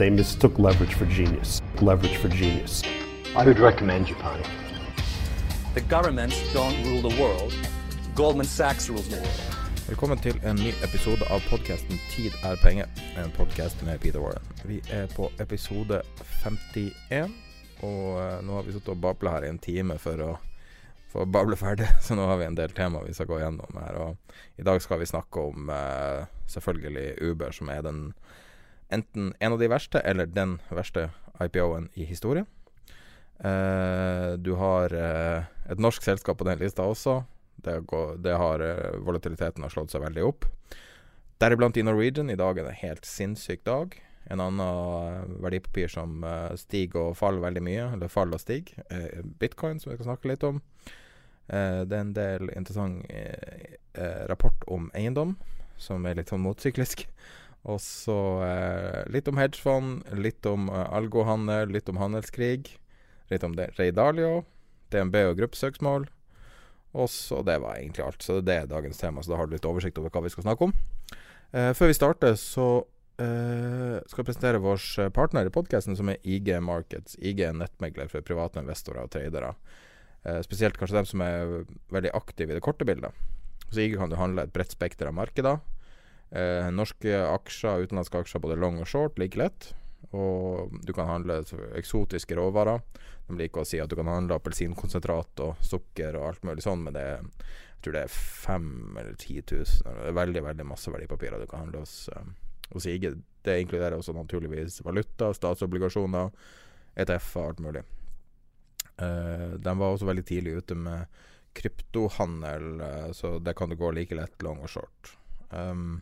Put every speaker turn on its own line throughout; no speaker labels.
They mistook leverage for genius. Leverage for genius.
I would recommend Japan.
The governments don't rule the world. Goldman Sachs rules the world.
Velkommen til en ny episode av podkasten 'Tid er penger', en podkast med Peter Warren. Vi er på episode 51, og eh, nå har vi sittet og babla her i en time for å få bable ferdig, så nå har vi en del tema vi skal gå gjennom her. Og i dag skal vi snakke om eh, selvfølgelig Uber, som er den enten en av de verste eller den verste IPO-en i historien. Uh, du har uh, et norsk selskap på den lista også. Det, går, det har uh, Volatiliteten har slått seg veldig opp. Deriblant i Norwegian. I dag er det en helt sinnssyk dag. En annen eh, verdipapir som eh, stiger og faller veldig mye, eller faller og stiger, er bitcoin, som vi skal snakke litt om. Eh, det er en del interessant eh, eh, rapport om eiendom, som er litt sånn motsyklisk. Og så eh, litt om hedgefond, litt om eh, algohandel, litt om handelskrig. Litt om det, Ray Dalio, DNB og gruppesøksmål. Og så det var egentlig alt. Så det er dagens tema, så da har du litt oversikt over hva vi skal snakke om. Eh, før vi starter, så eh, skal jeg presentere vår partner i podkasten, som er IG Markets. IG er nettmegler for private investorer og tradere. Eh, spesielt kanskje dem som er veldig aktive i det korte bildet. Så IG kan du handle et bredt spekter av markeder. Eh, norske aksjer, utenlandske aksjer, både long og short, like lett. Og du kan handle eksotiske råvarer. De liker å si at du kan handle appelsinkonsentrat og sukker og alt mulig sånn, men det er, jeg tror det er fem eller ti tusen. Det er veldig, veldig masse verdipapirer du kan handle hos, eh, hos IG. Det inkluderer også naturligvis valuta, statsobligasjoner, ETF-er, alt mulig. Eh, de var også veldig tidlig ute med kryptohandel, eh, så det kan du gå like lett long og short. Um,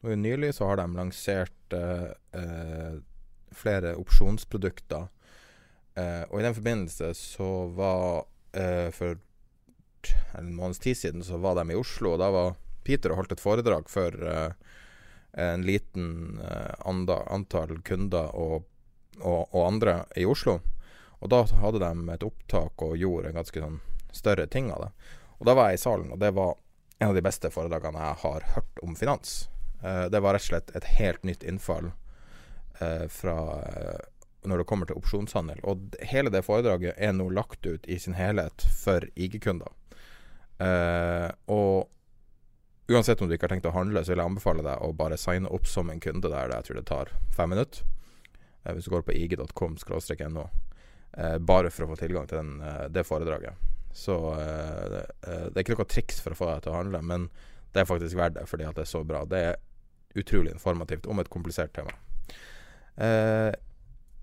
nå Nylig så har de lansert eh, eh, flere opsjonsprodukter. Eh, og i den forbindelse så var eh, For en måneds tid siden så var de i Oslo, og da var Peter og holdt et foredrag for eh, en liten eh, anda, antall kunder og, og, og andre i Oslo. Og da hadde de et opptak og gjorde en ganske sånn større ting av det. Og da var jeg i salen, og det var en av de beste foredragene jeg har hørt om finans. Eh, det var rett og slett et helt nytt innfall eh, fra eh, når det kommer til opsjonshandel. Og hele det foredraget er nå lagt ut i sin helhet for IG-kunder. Og uansett om du ikke har tenkt å handle, så vil jeg anbefale deg å bare signe opp som en kunde der. Jeg tror det tar fem minutter. Hvis du går på ig.com-no. Eh, bare for å få tilgang til den, det foredraget. Så det er ikke noe triks for å få deg til å handle, men det er faktisk verdt det fordi at det er så bra. Det er utrolig informativt om et komplisert tema. Eh,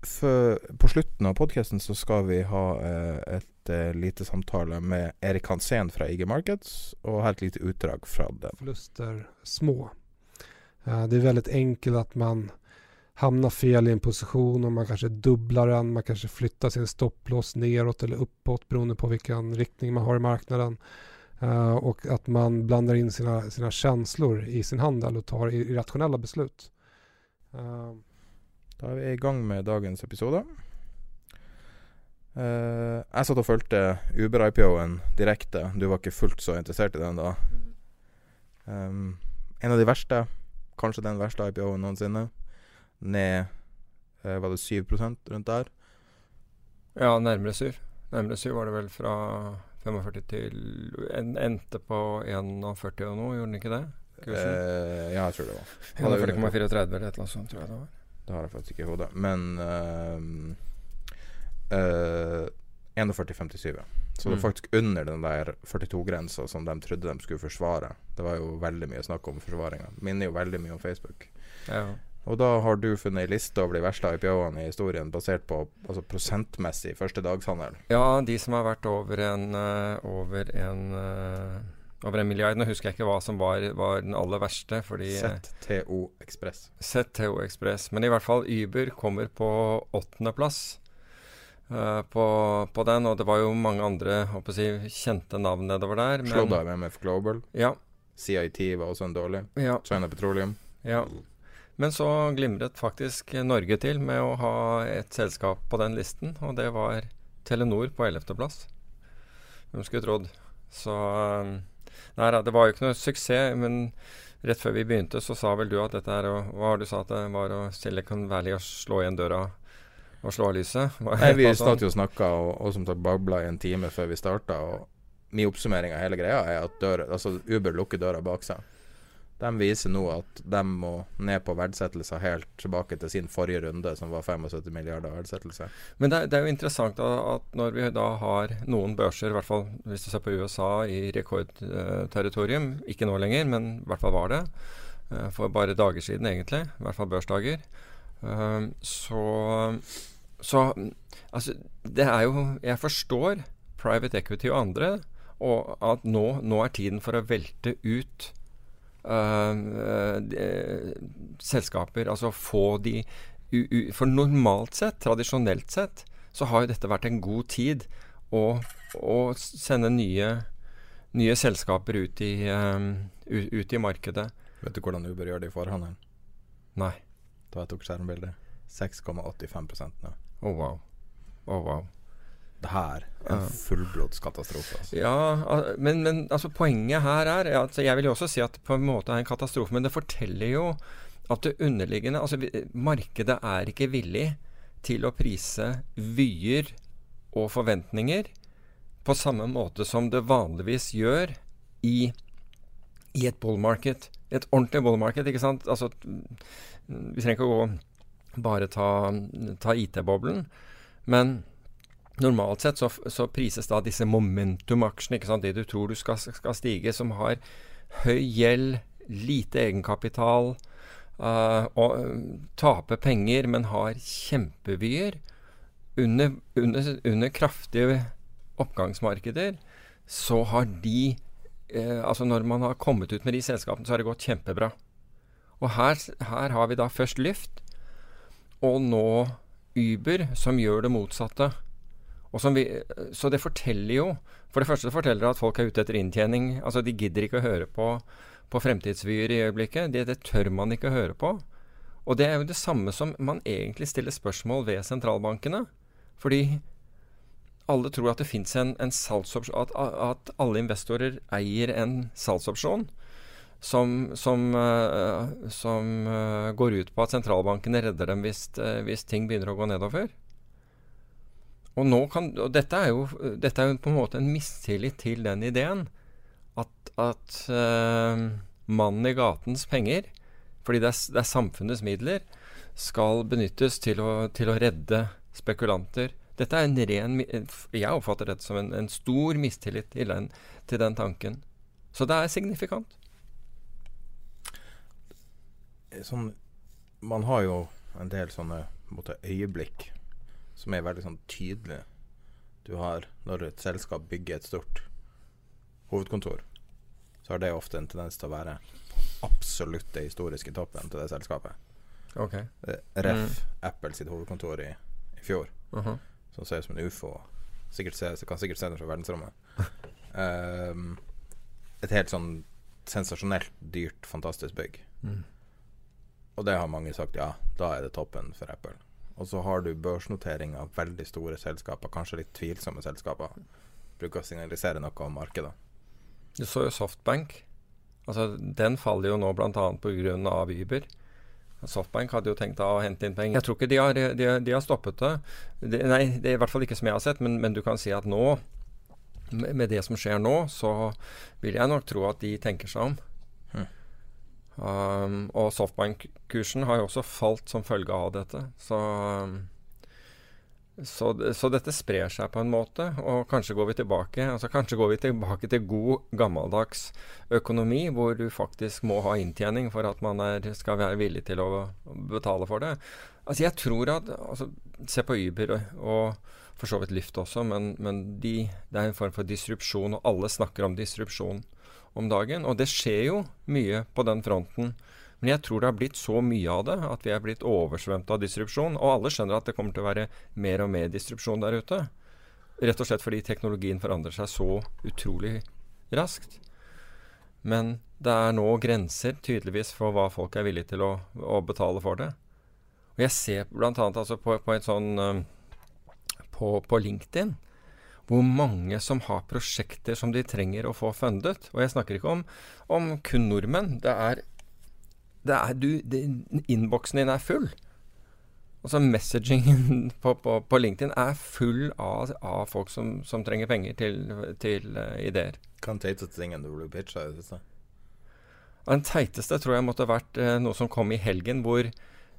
for, på slutten av podkasten så skal vi ha eh, et eh, lite samtale med Erik Hansen fra IG Markets, og ha et lite utdrag fra den.
förluster små. Eh, Det er veldig enkelt at man hamnar fel i en position och man kanskje dubblar den, man kanskje flyttar sin stopplås neråt eller uppåt beroende på vilken riktning man har i marknaden. Eh, Och att man blandar in sina, sina känslor i sin handel och tar irrationella beslut. Uh.
Da er vi i gang med dagens episode. Uh, jeg satt og fulgte Uber-IPO-en direkte. Du var ikke fullt så interessert i den da. Um, en av de verste, kanskje den verste IPO-en noensinne. Ned eh, Var det 7% rundt der?
Ja, nærmere 7. Nærmere 7 var det vel fra, 45 til en, Endte på 41 og noe, gjorde den ikke det?
Eh, ja, jeg tror det var. Ja,
41,34 eller et eller annet sånt, tror jeg det var.
Det har jeg faktisk ikke i hodet. Men uh, uh, 41,57. Så Så det
var
er faktisk under den der 42-grensa som de trodde de skulle forsvare. Det var jo veldig mye snakk om forsvaringa. Minner jo veldig mye om Facebook.
Ja.
Og da har du funnet ei liste over de verste IPO-ene i historien basert på altså prosentmessig førstedagshandel.
ja, de som har vært over en eh, over en eh, over en milliard. Nå husker jeg ikke hva som var, var den aller verste. fordi eh,
ZTO Ekspress.
ZTO Express. Men i hvert fall Uber kommer på åttendeplass uh, på, på den. Og det var jo mange andre jeg, kjente navn nedover der.
Slått av MF Global.
Ja,
CIT var også en dårlig.
ja,
China Petroleum.
ja. Men så glimret faktisk Norge til med å ha et selskap på den listen, og det var Telenor på 11.-plass. Hvem skulle trodd. Så um, Nei det var jo ikke noe suksess, men rett før vi begynte, så sa vel du at dette er å Hva var det du sa at det var å Silicon Valley å slå igjen døra og slå av lyset?
Nei, vi satt jo og snakka og, og som sagt babla i en time før vi starta. Og min oppsummering av hele greia er at døra, altså Uber lukker døra bak seg. De viser nå at de må ned på verdsettelser helt tilbake til sin forrige runde, som var 75 milliarder verdsettelse.
Men det, det er jo interessant at når vi da har noen børser, i hvert fall hvis du ser på USA, i rekordterritorium, ikke nå lenger, men i hvert fall var det, eh, for bare dager siden egentlig, i hvert fall børsdager, eh, så, så Altså, det er jo Jeg forstår private equity og andre, og at nå, nå er tiden for å velte ut selskaper. Altså få de For normalt sett, tradisjonelt sett, så har jo dette vært en god tid å, å sende nye, nye selskaper ut i, eh, ut, ut i markedet.
Vet du hvordan Uber gjør det i forhandelen?
Nei.
Da jeg tok skjermbildet. 6,85% nå.
Oh, wow. Oh, wow.
Det her er en
Ja.
fullblods. Altså.
Ja, men, men altså, poenget her er at altså, Jeg vil jo også si at det på en måte er en katastrofe, men det forteller jo at det underliggende Altså, markedet er ikke villig til å prise vyer og forventninger på samme måte som det vanligvis gjør i, i et bull market. Et ordentlig bull market, ikke sant? Altså, vi trenger ikke å gå bare ta, ta IT-boblen, men Normalt sett så, så prises da disse momentum-aksjene, ikke sant, det du tror du skal, skal stige, som har høy gjeld, lite egenkapital, uh, og eh, taper penger, men har kjempevyer. Under, under, under kraftige oppgangsmarkeder så har de uh, Altså når man har kommet ut med de selskapene, så har det gått kjempebra. Og her, her har vi da først Lyft, og nå Uber, som gjør det motsatte. Vi, så det forteller jo For det første forteller det at folk er ute etter inntjening. Altså De gidder ikke å høre på, på fremtidsvyer i øyeblikket. Det, det tør man ikke å høre på. Og det er jo det samme som man egentlig stiller spørsmål ved sentralbankene. Fordi alle tror at det fins en, en salgsopsjon at, at alle investorer eier en salgsopsjon som, som, uh, som uh, går ut på at sentralbankene redder dem hvis, uh, hvis ting begynner å gå nedover. Og, kan, og dette, er jo, dette er jo på en måte en mistillit til den ideen at, at uh, mannen i gatens penger, fordi det er, det er samfunnets midler, skal benyttes til å, til å redde spekulanter. Dette er en ren Jeg oppfatter dette som en, en stor mistillit til den, til den tanken. Så det er signifikant.
Sånn, man har jo en del sånne måte, øyeblikk som er veldig sånn tydelig Du har når et selskap bygger et stort hovedkontor, så har det ofte en tendens til å være absolutt det historiske toppen til det selskapet.
Okay.
Ref. Ref. Apple sitt hovedkontor i, i fjor,
Mhm.
som ser ut som en ufo. Sikkert se, kan sikkert se den fra verdensrommet. um, et helt sånn sensasjonelt dyrt, fantastisk bygg.
Mm.
Og det har mange sagt, ja, da er det toppen for Apple. Og så har du børsnotering av veldig store selskaper, kanskje litt tvilsomme selskaper. Bruker å signalisere noe om markedet.
Du så jo Softbank. Altså, den faller jo nå bl.a. pga. Uber. Softbank hadde jo tenkt å hente inn penger. Jeg tror ikke de har, de, de har stoppet det. De, nei, det er i hvert fall ikke som jeg har sett, men, men du kan si at nå med, det som skjer nå, så vil jeg nok tro at de tenker seg om. Um, og softbank-kursen har jo også falt som følge av dette. Så, um, så, så, dette sprer seg på en måte, og kanskje går vi tilbake altså kanskje går vi tilbake til god, gammeldags økonomi, hvor du faktisk må ha inntjening for at man er, skal være villig til å betale for det. Altså jeg tror at altså, Se på Uber og for så vidt Lyft også, men, men de, det er en form for disrupsjon, og alle snakker om disrupsjon om dagen. Og det skjer jo mye på den fronten. Men jeg tror det har blitt så mye av det at vi er blitt oversvømt av disrupsjon. Og alle skjønner at det kommer til å være mer og mer disrupsjon der ute. Rett og slett fordi teknologien forandrer seg så utrolig raskt. Men det er nå grenser tydeligvis for hva folk er villige til å, å betale for det. Og jeg ser bl.a. Altså på, på, sånn, på, på LinkedIn hvor mange som har prosjekter som de trenger å få fundet. Og jeg snakker ikke om, om kun nordmenn. Det er det er du Innboksen din er full. Altså Messagingen på, på, på, LinkedIn er full av, av folk som, som, trenger penger til, til uh, ideer.
Hva er den teiteste tingen du ble pitcha i det?
Den teiteste tror jeg måtte ha vært uh, noe som kom i helgen, hvor,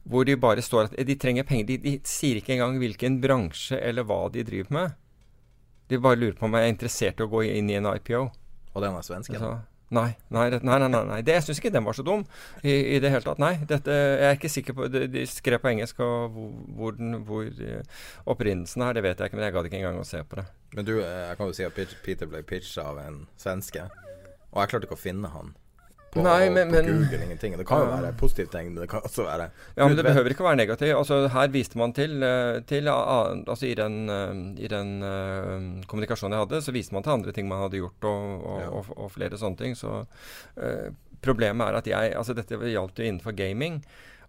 hvor, de bare står at de trenger penger. De, de, sier ikke engang hvilken bransje eller hva de driver med. De bare lurer på om jeg er interessert i å gå inn i en IPO.
Og den er svensk? Altså,
Nei, nei, nei, nei, nei. Det, jeg syns ikke den var så dum i, i, det hele tatt. Nei, dette, jeg er ikke sikker på De, skrev på engelsk, og hvor, den, hvor uh, opprinnelsen er, det vet jeg ikke. Men jeg gadd ikke engang å se på det.
Men du, eh, jeg kan jo si at Peter ble pitcha av en svenske, og jeg klarte ikke å finne han på, Nei, men, på Google ingenting. Det kan jo være positivt ting, men det kan også være
Ja, men det behøver ikke å være negativt. Altså, her viste man til, eh, til altså, I den, eh, i den uh, kommunikasjonen jeg hadde, så viste man til andre ting man hadde gjort, og, og, ja. og, og flere sånne ting. Så uh, problemet er at jeg Altså, dette gjaldt jo innenfor gaming.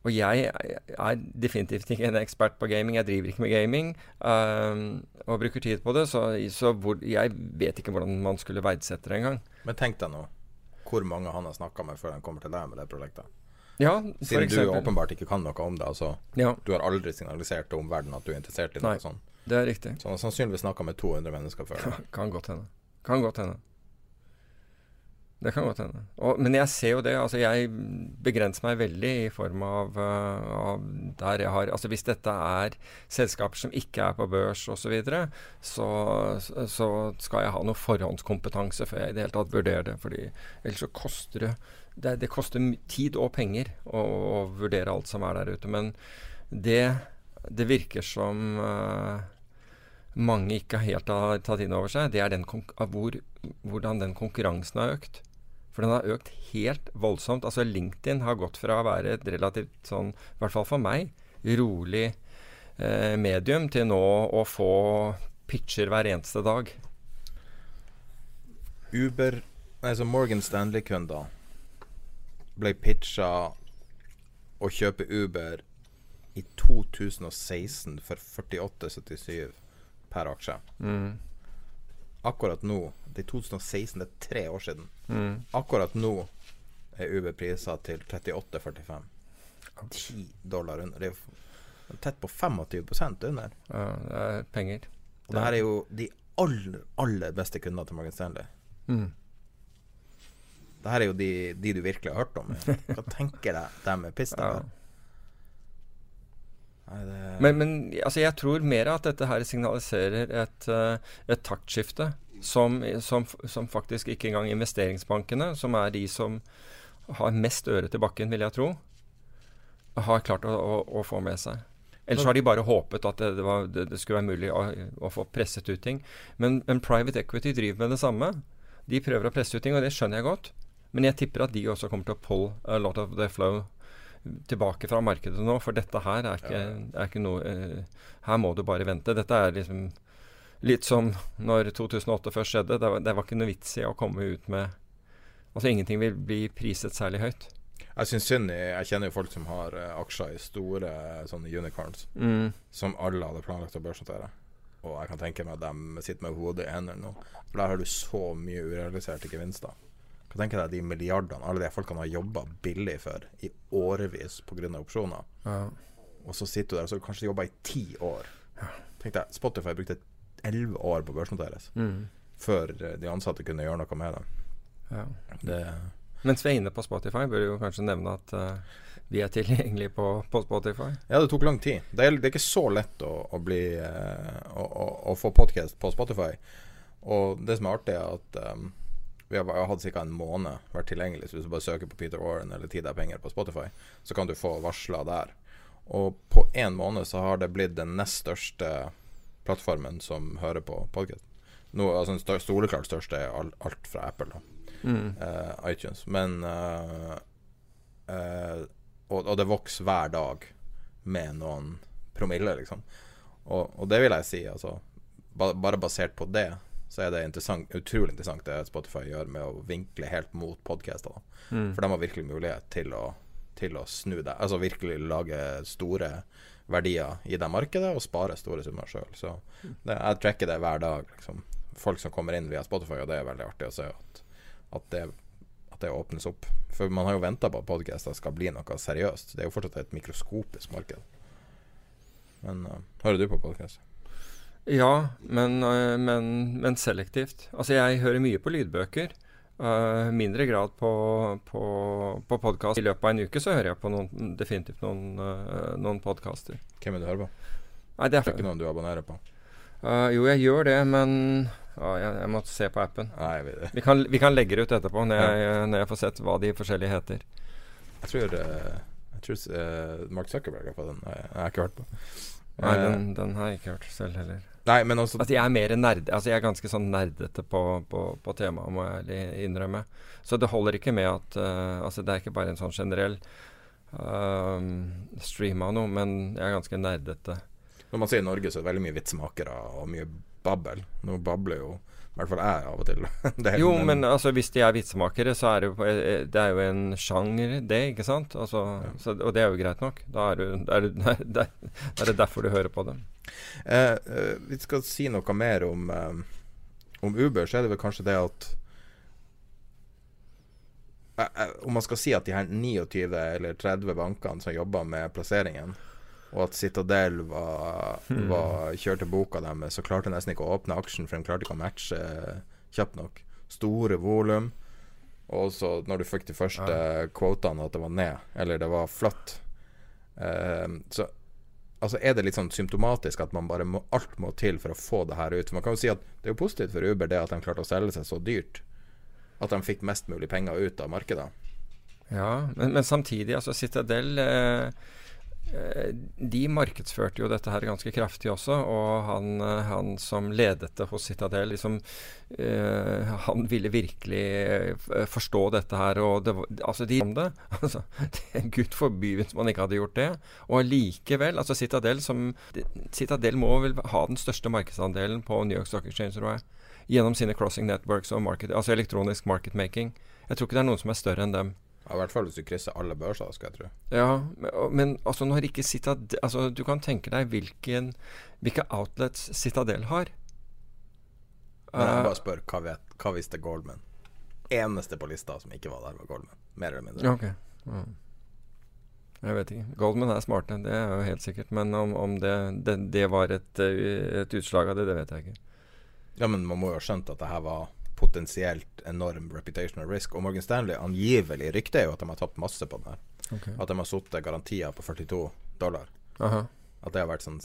Og jeg er definitivt ikke en ekspert på gaming. Jeg driver ikke med gaming um, og bruker tid på det. Så, så hvor, jeg vet ikke hvordan man skulle verdsette det engang.
Men tenk deg nå hvor mange han har snakka med før han kommer til deg med det prosjektet.
Ja,
Siden du åpenbart ikke kan noe om det. Altså, ja. Du har aldri signalisert om verden at du er interessert i.
Nei, sånn. det er riktig.
Så han har sannsynligvis snakka med 200 mennesker før.
Kan, kan godt hende. Kan godt hende. Det kan godt hende. Og, men jeg ser jo det. altså Jeg begrenser meg veldig i form av, uh, av der jeg har Altså Hvis dette er selskaper som ikke er på børs osv., så, så så skal jeg ha noe forhåndskompetanse før jeg i det hele tatt vurderer det. fordi ellers så koster det det, det koster tid og penger å, å, vurdere alt som er der ute. Men det, det virker som uh, mange ikke helt har tatt inn over seg, det er den hvor, hvordan den konkurransen har økt. For den har økt helt voldsomt. Altså LinkedIn har gått fra å være et relativt sånn, i hvert fall for meg, rolig eh, medium til nå å få pitcher hver eneste dag.
Uber, altså Morgan Stanley-kunder ble pitcha å kjøpe Uber i 2016 for 48,77 per aksje. Mm. Akkurat nå det er 2016, det er tre år siden. Mm. Akkurat nå er Uber prisa til 38,45. 10 dollar under. Det er jo tett på 25% under.
Ja, det er penger.
Og det her er jo de aller, aller beste kundene til Morgan Stanley. Mm. Det her er jo de, de, du virkelig har hørt om. Hva tenker deg dem med piss ja.
Men, men altså, jeg tror mer at dette her signaliserer et, uh, et taktskifte som, som, som, faktisk ikke engang investeringsbankene, som er de som har mest øre til bakken, vil jeg tro, har klart å, å, å få med seg. Ellers har de bare håpet at det, det, var, det, det skulle være mulig å, å, få presset ut ting. Men, men, private equity driver med det samme. De prøver å presse ut ting, og det skjønner jeg godt. Men jeg tipper at de også kommer til å pull a lot of the flow tilbake fra markedet nå. For dette her er ikke, er ikke noe uh, Her må du bare vente. Dette er liksom litt som når 2008 først skjedde. Det var, det var ikke noe vits i å komme ut med Altså ingenting vil bli priset særlig høyt.
Jeg syns synd Jeg kjenner jo folk som har uh, aksjer i store uh, sånne unicorns, mm. som alle hadde planlagt å børsnotere. Og jeg kan tenke meg at de sitter med hodet i hendene nå. For der har du så mye urealiserte gevinster. Hva tenker deg de milliardene alle de folkene har jobba billig for i årevis pga. opsjoner? Ja. Og så sitter du der og så kanskje jobba i ti år. Ja. Tenk deg, Spotify brukte elleve år på å børsnoteres. Mm. før eh, de ansatte kunne gjøre noe med dem.
Ja.
det
Mens vi er inne på Spotify, bør vi jo kanskje nevne at uh, vi er tilgjengelige på, på, Spotify.
Ja, det tok lang tid. Det er, det er ikke så lett å, å bli uh, å, å, å, få podkast på Spotify. Og det som er artig, er at um, vi har, hatt ca. en måned vært tilgjengelig. Så hvis du bare søker på Peter Warren eller Tid er penger på Spotify, så kan du få varsler der. Og på én måned så har det blitt den nest største plattformen som hører på podkast. Altså den soleklart største er alt fra Apple. Mm. Uh, iTunes. Men uh, uh, og, og, det vokser hver dag med noen promille, liksom. Og, og det vil jeg si, altså. Ba, bare basert på det, så er det interessant, utrolig interessant det Spotify gjør med å vinkle helt mot podkaster. Mm. For de har virkelig mulighet til å, til å snu det. Altså virkelig lage store verdier i det markedet og spare store summer sjøl. Så det, jeg trekker det hver dag. Liksom. Folk som kommer inn via Spotify, og det er veldig artig å se at at det, at det åpnes opp. For man har jo venta på at podkaster skal bli noe seriøst. Det er jo fortsatt et mikroskopisk marked. Men uh, hører du på podkast?
Ja, men, uh, men, men, selektivt. Altså, jeg hører mye på lydbøker. Uh, mindre grad på, på, på podkast. I løpet av en uke så hører jeg på noen, definitivt noen, uh, noen podkaster.
Hvem vil du hører på?
Nei, det
er ikke noen du abonnerer på?
Uh, jo, jeg gjør det, men uh, jeg, jeg, måtte se på appen.
Nei,
vi, vi, kan, vi, kan, legge det ut etterpå, når, ja. jeg, når, jeg, får sett hva de forskjellige heter.
Jeg tror, jeg tror Mark Zuckerberg har fått den. Jeg, har ikke hørt på.
Nei, den, den, har jeg ikke hørt selv heller.
Nei, men også
altså, jeg er mer nerd, altså jeg er ganske sånn nerdete på, på, på temaet, må jeg innrømme. Så det holder ikke med at Altså, det er ikke bare en sånn generell stream av noe, men jeg er ganske nerdete.
Når man sier Norge, så er det veldig mye vitsmakere og mye babbel. Nå babler jo i hvert fall jeg av og til.
jo, men altså, hvis de er vitsemakere, så er det, jo, eh, eh, det er jo en sjanger, det, ikke sant? Altså, ja. så, og det er jo greit nok. Da er, du, er du, da er, det derfor du hører på dem.
Eh, eh, vi skal si noe mer om, eh, om Uber, så er det vel kanskje det at eh, Om man skal si at de her 29 eller 30 bankene som jobber med plasseringen og at Citadel var, hmm. var, kjørte boka deres, så klarte nesten ikke å åpne aksjen, for de klarte ikke å matche kjapt nok. Store volum. Og så når du fikk de første ja. kvotene at det var ned, eller det var flatt, eh, så altså er det litt sånn symptomatisk at man bare må, alt må til for å få det her ut. Man kan jo si at det er jo positivt for Uber det at de klarte å selge seg så dyrt. At de fikk mest mulig penger ut av markedet.
Ja, men, men samtidig, altså Citadel eh, Eh, de markedsførte jo dette her ganske kraftig også, og han, eh, han som ledet det hos Citadel, liksom, uh, han ville virkelig forstå dette her. og det, altså de om det, altså, Gud forby hvis man ikke hadde gjort det. Og allikevel altså Citadel, Citadel må vel ha den største markedsandelen på New York Stock Exchange, tror jeg. Gjennom sine crossing networks og market, altså elektronisk marketmaking. Jeg tror ikke det er noen som er større enn dem.
Ja, I hvert fall hvis du krysser alle børser, skal jeg tro.
Ja, men, men altså når ikke Citadel altså, Du kan tenke deg hvilken, hvilke outlets Citadel har.
Men jeg bare spør, hva, vet, hva visste Goldman? Eneste på lista som ikke var der, var Goldman. Mer eller mindre.
Okay. Mm. Jeg vet ikke. Goldman er smarte, det er jo helt sikkert. Men om, om det, det, det, var et, et, utslag av det, det vet jeg ikke.
Ja, men man må jo ha skjønt at det her var potensielt enorm reputational risk. Og Morgan Stanley angivelig rykter jo at de har tapt masse på den her. Okay. At de har sittet garantier på 42 dollar.
Aha.
At det har vært sånn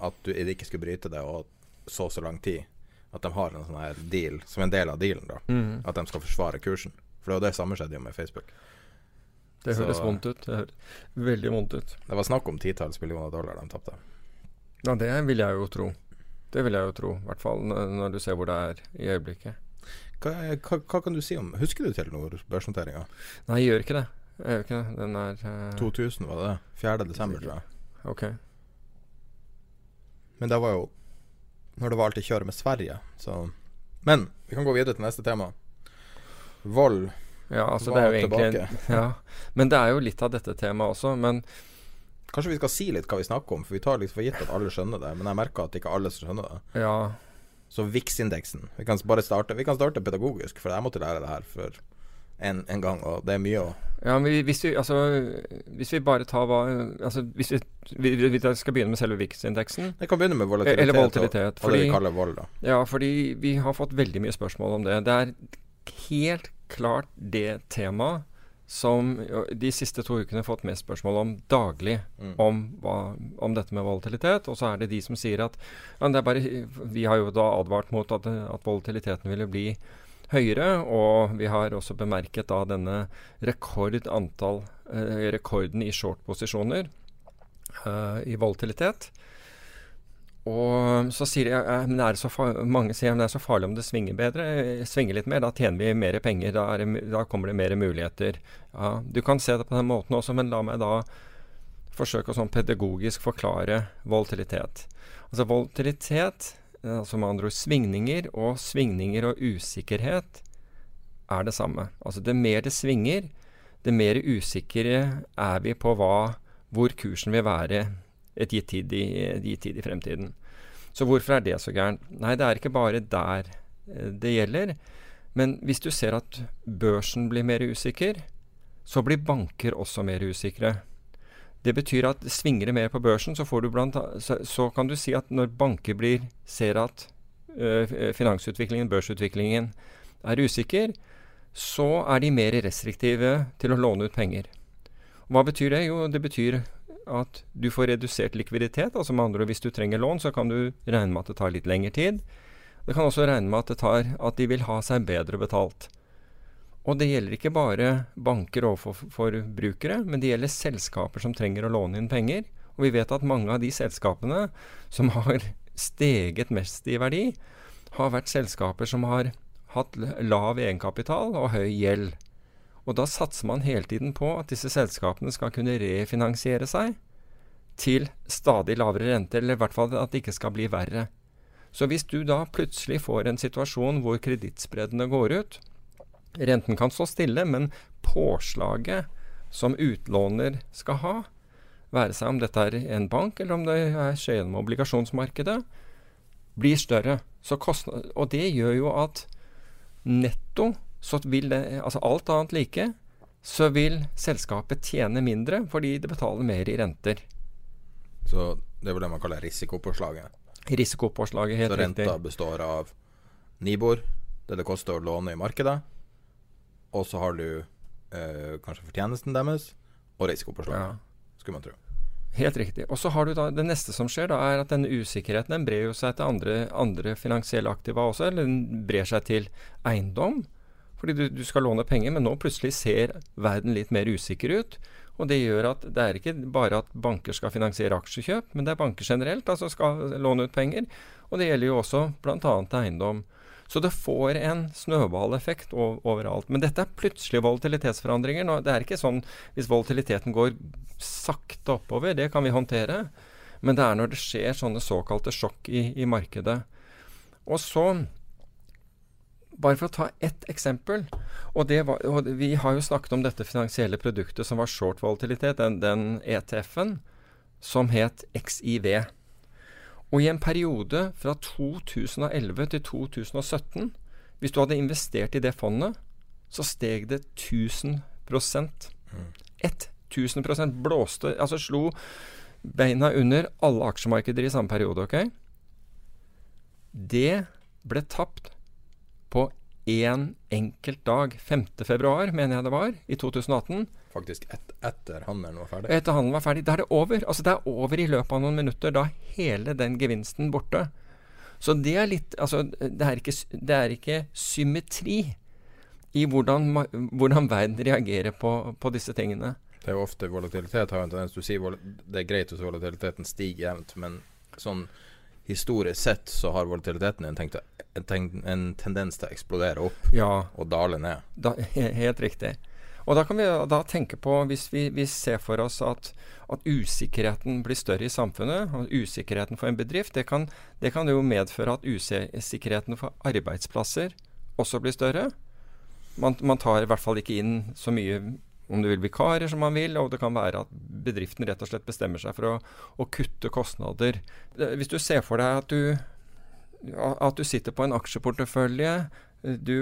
At du ikke skulle bryte det og så så lang tid. At de har en sånn her deal som en del av dealen, da. Mm. At de skal forsvare kursen. For det var det samme skjedde jo med Facebook.
Det høres så, vondt ut. Det høres veldig vondt ut.
Det var snakk om titalls millioner dollar de tapte.
Ja, det vil jeg jo tro. Det vil jeg jo tro. I hvert fall når du ser hvor det er i øyeblikket.
Hva, hva, hva, kan du si om Husker du Telenor-børsnoteringa?
Nei, jeg gjør ikke det. Jeg gjør ikke det. Den er
uh... 2000 var det. 4. desember, tror jeg.
Ok
Men det var jo når det var alt i kjøret med Sverige, så Men vi kan gå videre til neste tema. Vold
ja, altså er jo egentlig en, ja. Men det er jo litt av dette temaet også. Men
Kanskje vi skal si litt hva vi snakker om, for vi tar litt for gitt at alle skjønner det. Men jeg merker at ikke alle skjønner det.
Ja,
så VIX-indeksen Vi kan bare starte Vi kan starte pedagogisk, for jeg måtte lære det her for en, en gang, og det er mye å
Ja, men hvis vi, altså, hvis vi bare tar hva altså, Hvis vi, vi, vi skal begynne med selve VIX-indeksen
Vi kan begynne med volatilitet.
Eller volatilitet.
Og, og det vi kaller vold, da.
Ja, fordi vi har fått veldig mye spørsmål om det. Det er helt klart det temaet som de siste to ukene har fått mest spørsmål om daglig. Mm. Om, hva, om, dette med volatilitet. Og så er det de som sier at ja, det er bare, Vi har jo da advart mot at, at volatiliteten ville bli høyere. Og vi har også bemerket da denne rekord antall, eh, rekorden i short-posisjoner eh, i volatilitet. Og så sier jeg, eh, men er det så mange sier det er så farlig om det svinger bedre. Svinger litt mer, da tjener vi mer penger. Da, det, da kommer det mer muligheter. Ja, du kan se det på den måten også, men la meg da forsøke å sånn pedagogisk forklare volatilitet. Altså volatilitet altså med andre ord svingninger, og svingninger og usikkerhet er det samme. Altså det mer det svinger, det mer usikre er vi på hva, hvor kursen vil være et gitt tid, i, gitt tid i fremtiden. Så hvorfor er det så gærent? Nei, det er ikke bare der eh, det gjelder. Men hvis du ser at børsen blir mer usikker, så blir banker også mer usikre. Det betyr at svinger det mer på børsen, så, blant, så, så, kan du si at når banker blir, ser at ø, finansutviklingen, børsutviklingen, er usikker, så er de mer restriktive til å låne ut penger. Hva betyr det? Jo, det betyr at du får redusert likviditet. altså med andre Hvis du trenger lån, så kan du regne med at det tar litt lengre tid. Det kan også regne med at, tar, at de vil ha seg bedre betalt. Og det gjelder ikke bare banker overfor forbrukere, men det gjelder selskaper som trenger å låne inn penger. Og vi vet at mange av de selskapene som har steget mest i verdi, har vært selskaper som har hatt lav egenkapital og høy gjeld. Og da satser man hele tiden på at disse selskapene skal kunne refinansiere seg til stadig lavere rente, eller i hvert fall at det ikke skal bli verre. Så hvis du da plutselig får en situasjon hvor kredittspreddene går ut, Renten kan stå stille, men påslaget som utlåner skal ha, være seg om dette er en bank eller om det er skjer gjennom obligasjonsmarkedet, blir større. Kostnad, og det gjør jo at netto, så vil det, altså alt annet like, så vil selskapet tjene mindre fordi det betaler mer i renter.
Så det er vel det man kaller risikopåslaget?
Risikopåslaget, helt
riktig. Så renta riktig. består av Nibor, det det koster å låne i markedet, og så har du eh, kanskje fortjenesten deres og risikopåslaget, ja. skulle man tro.
Helt riktig. Og så har du da Det neste som skjer, da er at denne usikkerheten den brer jo seg til andre, andre finansielle aktiva også. Eller den brer seg til eiendom. Fordi du, du, skal låne penger, men nå plutselig ser verden litt mer usikker ut. Og det gjør at det er ikke bare at banker skal finansiere aksjekjøp, men det er banker generelt altså skal låne ut penger. Og det gjelder jo også bl.a. eiendom. Så det får en snøballeffekt overalt. Men dette er plutselige volatilitetsforandringer. Nå, det er ikke sånn hvis volatiliteten går sakte oppover, det kan vi håndtere. Men det er når det skjer sånne såkalte sjokk i, i markedet. Og så bare for å ta ett eksempel. Og, var, og, Vi har jo snakket om dette finansielle produktet som var short volatilitet, den, den ETF-en som het XIV. Og i en periode fra 2011 til 2017, hvis du hadde investert i det fondet, så steg det 1000 mm. 1000% blåste Altså slo beina under alle aksjemarkeder i samme periode, OK? Det ble tapt på én enkelt dag, 5. februar, mener jeg det var, i 2018.
Faktisk et, etter handelen var ferdig?
Etter handelen var ferdig. Da er det over. Altså Det er over i løpet av noen minutter. Da er hele den gevinsten borte. Så det er litt Altså, det er ikke, det er ikke symmetri i hvordan, hvordan verden reagerer på, på, disse tingene.
Det er jo ofte volatilitet har en tendens Du sier det er greit hvis volatiliteten stiger jevnt, men sånn historisk sett så har volatiliteten en, tenkt, en, en tendens til å eksplodere opp
ja.
og dale ned.
Da, helt riktig. Og da kan vi da tenke på, hvis vi, vi ser for oss at, at, usikkerheten blir større i samfunnet, og usikkerheten for en bedrift, det kan, det kan jo medføre at usikkerheten for arbeidsplasser også blir større. Man, man, tar i hvert fall ikke inn så mye om du vil vikarer som man vil, og det kan være at bedriften rett og slett bestemmer seg for å, å kutte kostnader. Hvis du ser for deg at du, at du sitter på en aksjeportefølje, du,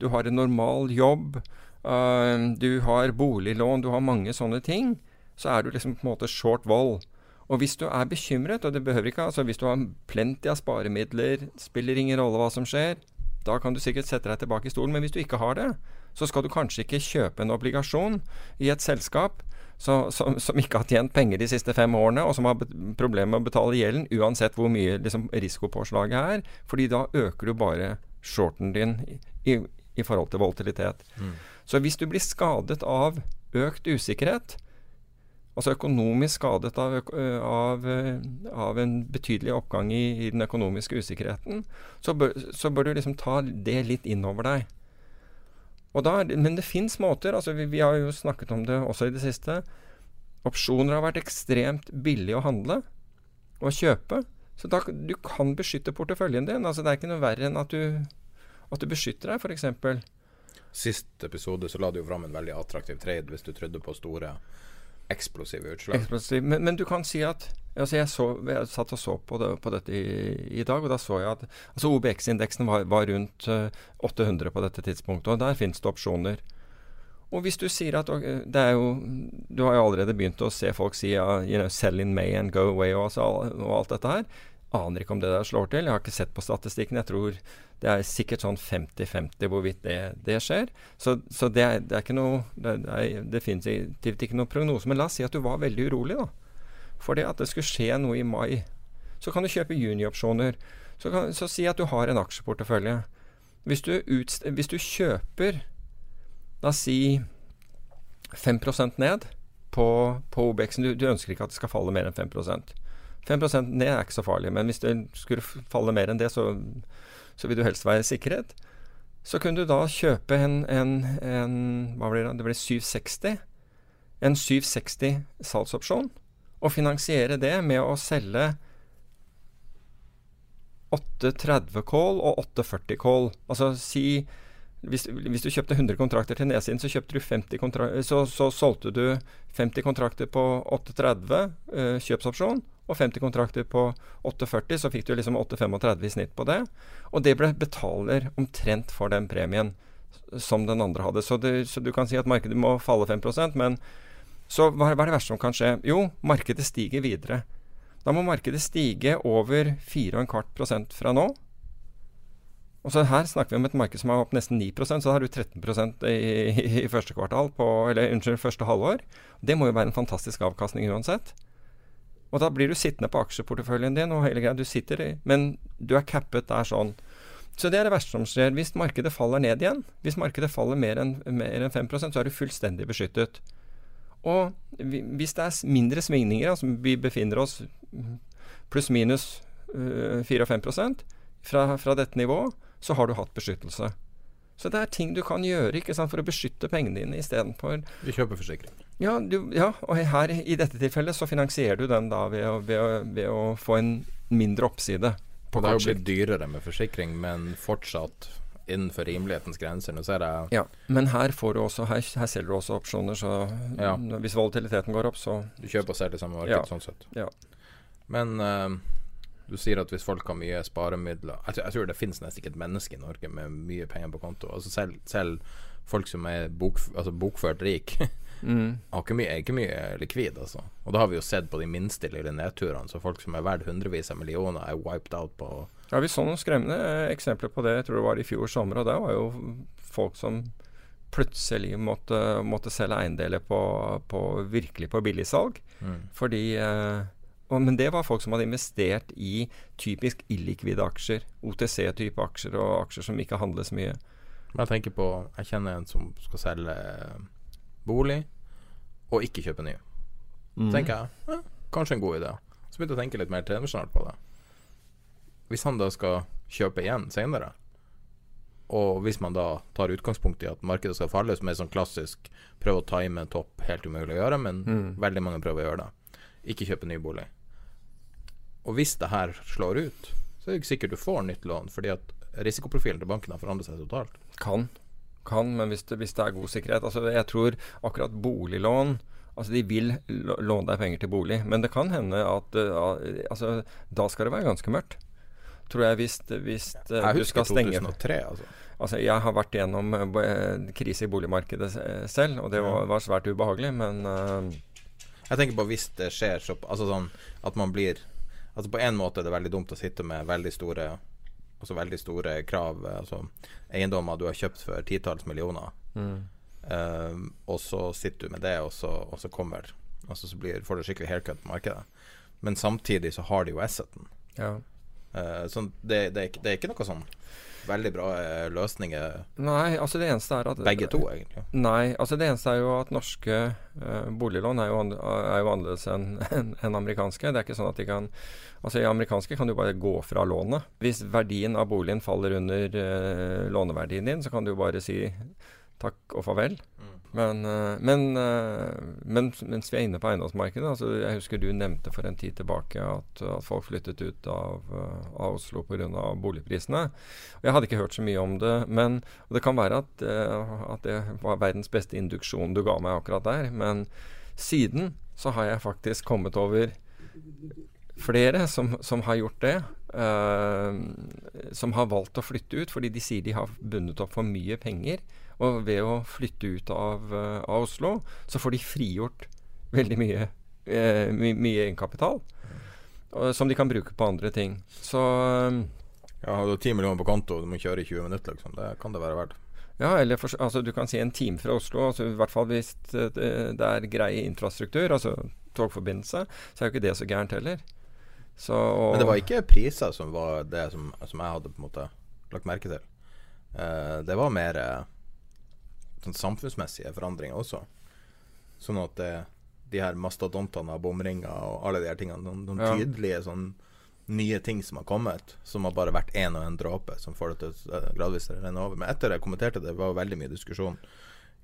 du har en normal jobb, uh, du har boliglån, du har mange sånne ting, så er du liksom på en måte short vold. Og hvis du er bekymret, og det behøver ikke altså hvis du har plenty av sparemidler, spiller ingen rolle hva som skjer, da kan du sikkert sette deg tilbake i stolen. Men hvis du ikke har det, så skal du kanskje ikke kjøpe en obligasjon i et selskap så, som, som, ikke har tjent penger de siste fem årene, og som har problemer med å betale gjelden, uansett hvor mye liksom, risikopåslaget er. fordi da øker du bare shorten din i, i, i forhold til volatilitet. Mm. Så hvis du blir skadet av økt usikkerhet, altså økonomisk skadet av, av, av en betydelig oppgang i, i den økonomiske usikkerheten, så bør, så bør, du liksom ta det litt innover deg. Da, men det fins måter. altså vi, vi, har jo snakket om det også i det siste. Opsjoner har vært ekstremt billig å handle og kjøpe. Så da, du kan beskytte porteføljen din. altså Det er ikke noe verre enn at du, at du beskytter deg, f.eks.
Sist episode så la du jo fram en veldig attraktiv trade hvis du trodde på store eksplosive utslag.
Eksplosiv. Men, men, du kan si at altså jeg, så, jeg, satt og så på, det, på dette i, i, dag, og da så jeg at altså OBX-indeksen var, var, rundt uh, eh, 800 på dette tidspunktet. Og der finnes det opsjoner. Og hvis du sier at det er jo Du har jo allerede begynt å se folk si you know, 'sell in May and go away' og, altså, og alt dette her. Aner ikke om det der slår til. Jeg har ikke sett på statistikken. Jeg tror det er sikkert sånn 50-50 hvorvidt det, det, skjer. Så, så det, er, det, er, ikke noe Det er definitivt ikke noe prognose. Men la oss si at du var veldig urolig, da. For det at det skulle skje noe i mai. Så kan du kjøpe juniopsjoner. Så, så si at du har en aksjeportefølje. Hvis du, hvis du kjøper La oss si 5 ned på, på OBX-en. Du, du, ønsker ikke at det skal falle mer enn 5 5% ned er ikke så farlig, men hvis det skulle falle mer enn det, så, så vil du helst være i sikkerhet. Så kunne du da kjøpe en, en, en Hva blir det? Det blir 760. En 760 salgsopsjon. Og finansiere det med å selge 830 call og 840 call. Altså si hvis, hvis, du kjøpte 100 kontrakter til nedsiden, så, så, så, solgte du 50 kontrakter på 830 eh, kjøpsopsjon og 50 kontrakter på 840, så fikk du liksom 835 i snitt på det. Og det ble betaler omtrent for den premien som den andre hadde. Så, det, så du kan si at markedet må falle 5% men så hva, hva er det verste som kan skje? Jo, markedet stiger videre. Da må markedet stige over 4,25% fra nå. Og så Her snakker vi om et marked som er opp nesten 9% så da har du 13 i, i, første kvartal på, eller unnskyld, første halvår. Det må jo være en fantastisk avkastning uansett. Og da blir du sittende på aksjeporteføljen din og hele greia. Du sitter i, men du er cappet der sånn. Så det er det verste som skjer. Hvis markedet faller ned igjen, hvis markedet faller mer enn en 5 så er du fullstendig beskyttet. Og hvis det er mindre svingninger, altså vi befinner oss pluss-minus uh, 4-5% fra, fra dette nivået, så har du hatt beskyttelse. Så det er ting du kan gjøre ikke sant, for å beskytte pengene dine istedenfor
Vi kjøper forsikring.
Ja, du, ja, og her i dette tilfellet så finansierer du den da ved å, ved å, ved å få en mindre oppside.
På det er jo blitt dyrere med forsikring, men fortsatt innenfor rimelighetens grenser. Nå ser jeg
Ja, men her, får du også, her, her selger du også opsjoner, så ja. hvis volatiliteten går opp, så
Du kjøper og selger samme marked,
ja.
sånn sett.
Ja.
Men uh, du sier at hvis folk har mye sparemidler Jeg, jeg tror det finnes nesten ikke et menneske i Norge med mye penger på konto. Altså selv, selv folk som er bok, altså bokført rik, mm. har ikke mye, ikke mye likvid. Altså. Og det har vi jo sett på de minste lille nedturene. Så folk som er verdt hundrevis av millioner, er wiped out på
Ja, vi så noen skremmende eksempler på det. Jeg tror det var i fjor sommer. Og det var jo folk som plutselig måtte, måtte selge eiendeler på, på, virkelig på billigsalg. Mm. Fordi eh, men det var folk som hadde investert i typisk illikvide aksjer. OTC-type aksjer og aksjer som ikke handles mye.
Men jeg tenker på Jeg kjenner en som skal selge bolig og ikke kjøpe ny. Mm. tenker jeg eh, kanskje en god idé. Så begynte jeg å tenke litt mer tradisjonelt på det. Hvis han da skal kjøpe igjen senere, og hvis man da tar utgangspunkt i at markedet skal falle, som er sånn klassisk prøve å time en topp, helt umulig å gjøre, men mm. veldig mange prøver å gjøre det. Ikke kjøpe ny bolig. Og hvis det her slår ut, så er det ikke sikkert du får nytt lån, fordi at risikoprofilen til banken har forandret seg totalt.
Kan. Kan, men hvis det, hvis det er god sikkerhet altså Jeg tror akkurat boliglån Altså De vil låne deg penger til bolig, men det kan hende at uh, altså, da skal det være ganske mørkt. Tror jeg hvis, hvis uh,
jeg du skal stenge Jeg husker 2003, altså.
Altså, jeg har vært gjennom uh, krise i boligmarkedet selv, og det var, var svært ubehagelig, men
Jeg tenker på hvis det skjer så Altså sånn at man blir Altså På en måte er det veldig dumt å sitte med veldig store Altså veldig store krav, altså eiendommer du har kjøpt for titalls millioner. Mm. Uh, og så sitter du med det, og så, og så kommer Altså så blir, får du skikkelig haircut på markedet. Men samtidig så har de jo asseten.
Ja.
Uh, så det, det, er, det, er, ikke noe sånn veldig bra uh, løsninger
Nei, altså det eneste er at
Begge to, egentlig.
Nei, altså det eneste er jo at norske uh, boliglån er jo, er jo annerledes enn en, en amerikanske. Det er ikke sånn at de kan Altså I amerikanske kan du bare gå fra lånet. Hvis verdien av boligen faller under låneverdien din, så kan du jo bare si takk og farvel. Men, eh, men, eh, men, mens vi er inne på eiendomsmarkedet altså Jeg husker du nevnte for en tid tilbake at, at folk flyttet ut av, eh, av Oslo pga. boligprisene. Jeg hadde ikke hørt så mye om det. Men Det kan være at, at, det var verdens beste induksjon du ga meg akkurat der. Men siden så har jeg faktisk kommet over flere som, som har gjort det. Uh, som har valgt å flytte ut fordi de sier de har bundet opp for mye penger og ved å flytte ut av, uh, av Oslo, så får de frigjort veldig mye, uh, my, mye egenkapital. Uh, som de kan bruke på andre ting. Så
Ja, har du ti millioner på konto og du må kjøre i 20 minutter, liksom. Det kan det være verdt.
Ja, eller for, altså, du kan si en time fra Oslo. Altså, I hvert fall hvis det, det er grei infrastruktur, altså togforbindelse, så er jo ikke det så gærent heller. Så,
Men det var ikke priser som var det som, som jeg hadde på en måte lagt merke til. Uh, det var mer uh, sånn samfunnsmessige forandringer også. Sånn at det, de her mastodontene av bomringer og alle de her tingene, noen, noen ja. tydelige sånn nye ting som har kommet, som har bare vært én og en dråpe som får det til å gradvis renne over. Men etter jeg kommenterte det, var veldig mye diskusjon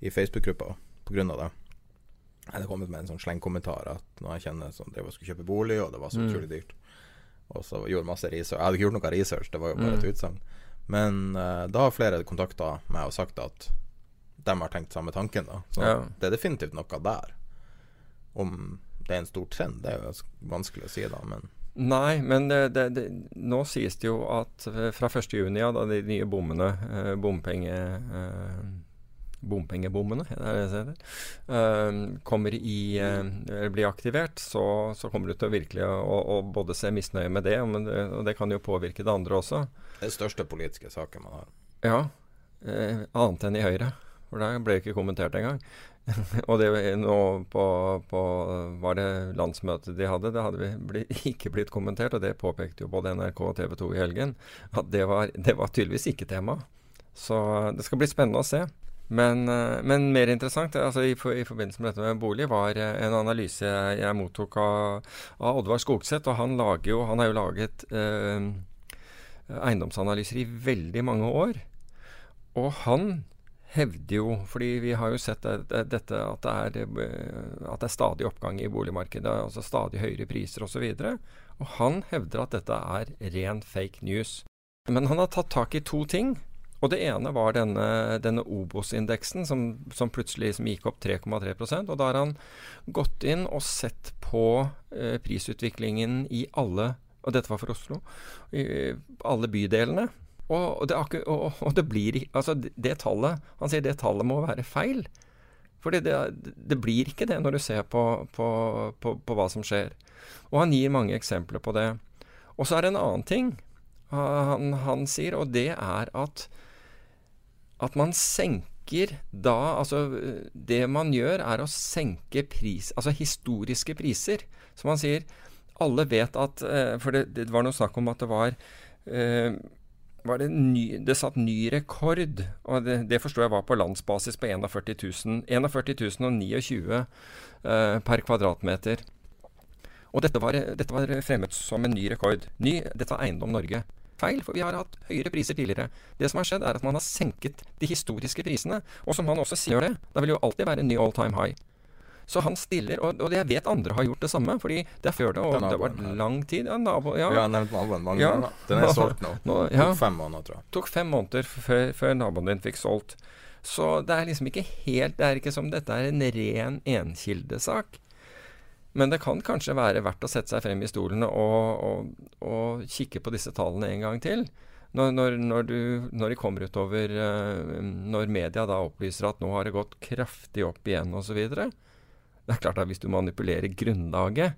i Facebook-gruppa pga. det. Jeg hadde kommet med en sånn slengkommentar at når jeg kjenner som det og skulle kjøpe bolig, og det var så mm. utrolig dyrt. Og så gjorde masse research. Jeg hadde ikke gjort noe research, det var jo bare et mm. utsagn. Men uh, da har flere kontakta meg og sagt at de har tenkt samme tanken. da Så ja. det er definitivt noe der. Om det er en stor trend, det er jo vanskelig å si, da. Men
Nei, men det, det, det, nå sies det jo at fra 1.6, ja, da de nye bommene, eh, bompenge... Eh, bompengebommene, uh, kommer i uh, blir aktivert, så, så, kommer du til å virkelig å, å både se misnøye med det, det, og det kan jo påvirke det andre også.
Det er den største politiske saken man har.
Ja. Uh, annet enn i Høyre. For det ble ikke kommentert engang. og det nå på, på, Var det landsmøtet de hadde? Det hadde bli, ikke blitt kommentert, og det påpekte jo både NRK og TV 2 i helgen. At det var, det var tydeligvis ikke tema. Så det skal bli spennende å se. Men, men mer interessant altså i, i, forbindelse med dette med bolig, var en analyse jeg mottok av, av Oddvar Skogseth. Og han, jo, han har jo laget eh, eiendomsanalyser i veldig mange år. Og han hevder jo, fordi vi har jo sett dette at det, er, eh, at det er stadig oppgang i boligmarkedet, altså stadig høyere priser osv. Og, så og han hevder at dette er ren fake news. Men han har tatt tak i to ting. Og det ene var denne, denne Obos-indeksen som, som, plutselig som gikk opp 3,3 Og da har han gått inn og sett på eh, prisutviklingen i alle og dette var for Oslo, i alle bydelene. Og, det, og, og det, blir Altså, det, tallet Han sier det tallet må være feil. For det, det, blir ikke det når du ser på, på, på, på, hva som skjer. Og han gir mange eksempler på det. Og så er det en annen ting han, han sier, og det er at at man senker da Altså, det man gjør, er å senke pris Altså historiske priser. Som han sier, alle vet at eh, For det, det var noe snakk om at det var eh, var det, ny, det satt ny rekord, og det, det forstår jeg var på landsbasis på 41 000, 41 029 eh, per kvadratmeter. Og dette var, dette var, fremmet som en ny rekord. Ny, dette var Eiendom Norge. Feil, for vi har hatt høyere priser tidligere. Det som har skjedd, er at man har senket de historiske prisene. Og som han også sier det, da vil jo alltid være en ny all time high. Så han stiller, og, og, jeg vet andre har gjort det samme, fordi det er før det, og det har vært lang tid. Ja, nabo, ja.
Vi har nevnt naboen mange ja. ganger. Den er solgt nå. nå ja. Tok fem måneder, tror jeg.
Tok fem måneder før, før naboen din fikk solgt. Så det er liksom ikke helt Det er ikke som dette er en ren enkildesak. Men det kan kanskje være verdt å sette seg frem i stolene og, og, og kikke på disse tallene en gang til. Når, når, når, du, når de kommer utover uh, Når media da opplyser at nå har det gått kraftig opp igjen osv. Det er klart at hvis du manipulerer grunnlaget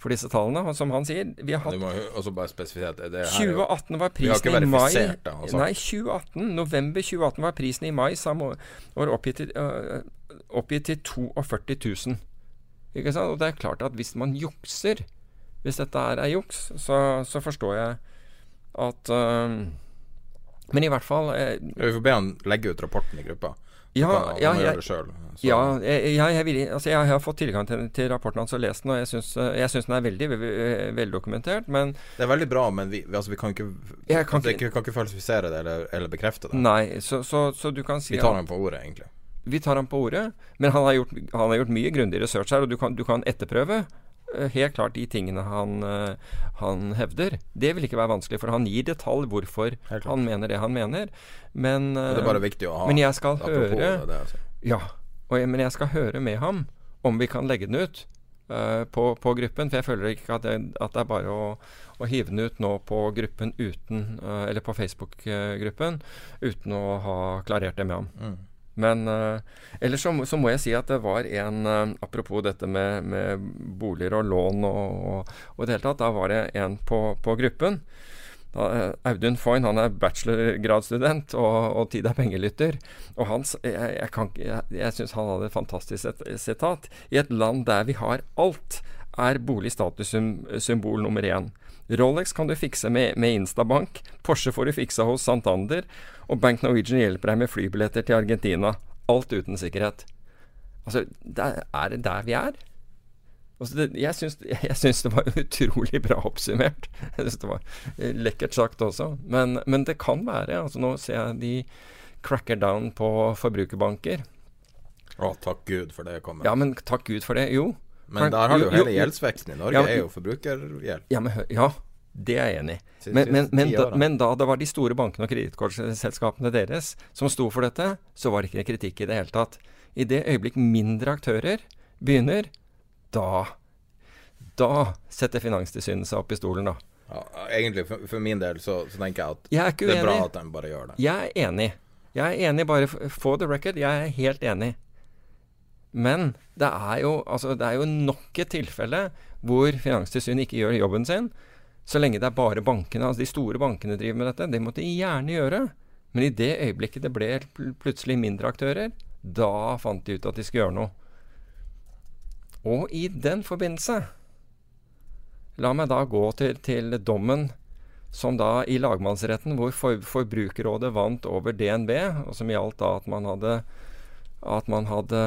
for disse tallene, som han sier vi har hatt,
det.
2018 var prisen i mai
det, altså.
Nei, 2018, november 2018 var prisen i mai samme år oppgitt til, øh, oppgitt til 42 000. Ikke sant? Og det er klart at hvis man jukser, hvis dette er, er juks, så, så forstår jeg at uh, Men i hvert fall øh,
Vi får be han legge ut rapporten i gruppa.
Ja, ja, jeg-. Ja, jeg, jeg, vil, altså jeg har fått tilgang til, til rapporten hans og lest den, og jeg syns, syns den er veldig ve- veldokumentert. Men
Det er veldig bra, men vi, altså, vi kan ikke
Jeg kan
altså,
ikke-
kan ikke falsifisere det eller, eller bekrefte det.
nei, så, så, så du kan si
Vi tar ham på ordet, egentlig.
Vi tar ham på ordet, men han har gjort, han har gjort mye grundig research her, og du kan, du kan etterprøve eh, helt klart de tingene han, eh, han hevder. Det vil ikke være vanskelig, for han gir detalj hvorfor han mener det han mener. Men,
det er
eh,
bare viktig å ha
men jeg skal høre
det, det, altså.
Ja, jeg, men jeg skal høre med ham om vi kan legge den ut eh, på, på gruppen. For jeg føler ikke at det, at det er bare å, å hive den ut nå på gruppen uten eh, Eller på Facebook-gruppen uten å ha klarert det med ham.
Mm.
Men uh, ellers så, så må jeg si at det var en uh, Apropos dette med, med boliger og lån og, og, og det hele tatt. Da var det en på, på gruppen. Da, uh, Audun Foyn han er bachelorgradsstudent og, og Tid er pengelytter. Og hans, jeg, jeg, jeg, jeg syns han hadde et fantastisk sitat. I et land der vi har alt, er bolig statussymbol nummer én. Rolex kan du fikse med, med Instabank, Porsche får du fiksa hos Santander, og Bank Norwegian hjelper deg med flybilletter til Argentina. Alt uten sikkerhet. Altså, det er det der vi er? Altså det, jeg, syns, jeg syns det var utrolig bra oppsummert. Jeg syns det var eh, lekkert sagt også. Men, men det kan være. Altså nå ser jeg de cracker down på forbrukerbanker.
Å, takk Gud for det kommer.
Ja, men takk Gud for det. Jo.
Men der har du
Jo,
hele gjeldsveksten i Norge,
Ja,
er jo forbrukergjeld.
Ja, men, ja, det er jeg enig i. Men, men, men, da, men da det var de store bankene og kredittkortselskapene deres som sto for dette, så var det ikke kritikk i det hele tatt. I det øyeblikk mindre aktører begynner, da Da setter Finanstilsynet seg opp i stolen, da.
Ja, egentlig, for, for min del, så, så tenker jeg at
Jeg er
det er bra at de bare gjør det.
Jeg er enig. Jeg er enig, bare for the record. Jeg er helt enig. Men det er jo, altså, det er jo nok et tilfelle hvor Finanstilsynet ikke gjør jobben sin. Så lenge det er bare bankene, altså de store bankene driver med dette. Det måtte de gjerne gjøre. Men i det øyeblikket det ble plutselig mindre aktører, da fant de ut at de skulle gjøre noe. Og i den forbindelse La meg da gå til, til dommen som da i lagmannsretten, hvor for, Forbrukerrådet vant over DNB, og som gjaldt da at man hadde, at man hadde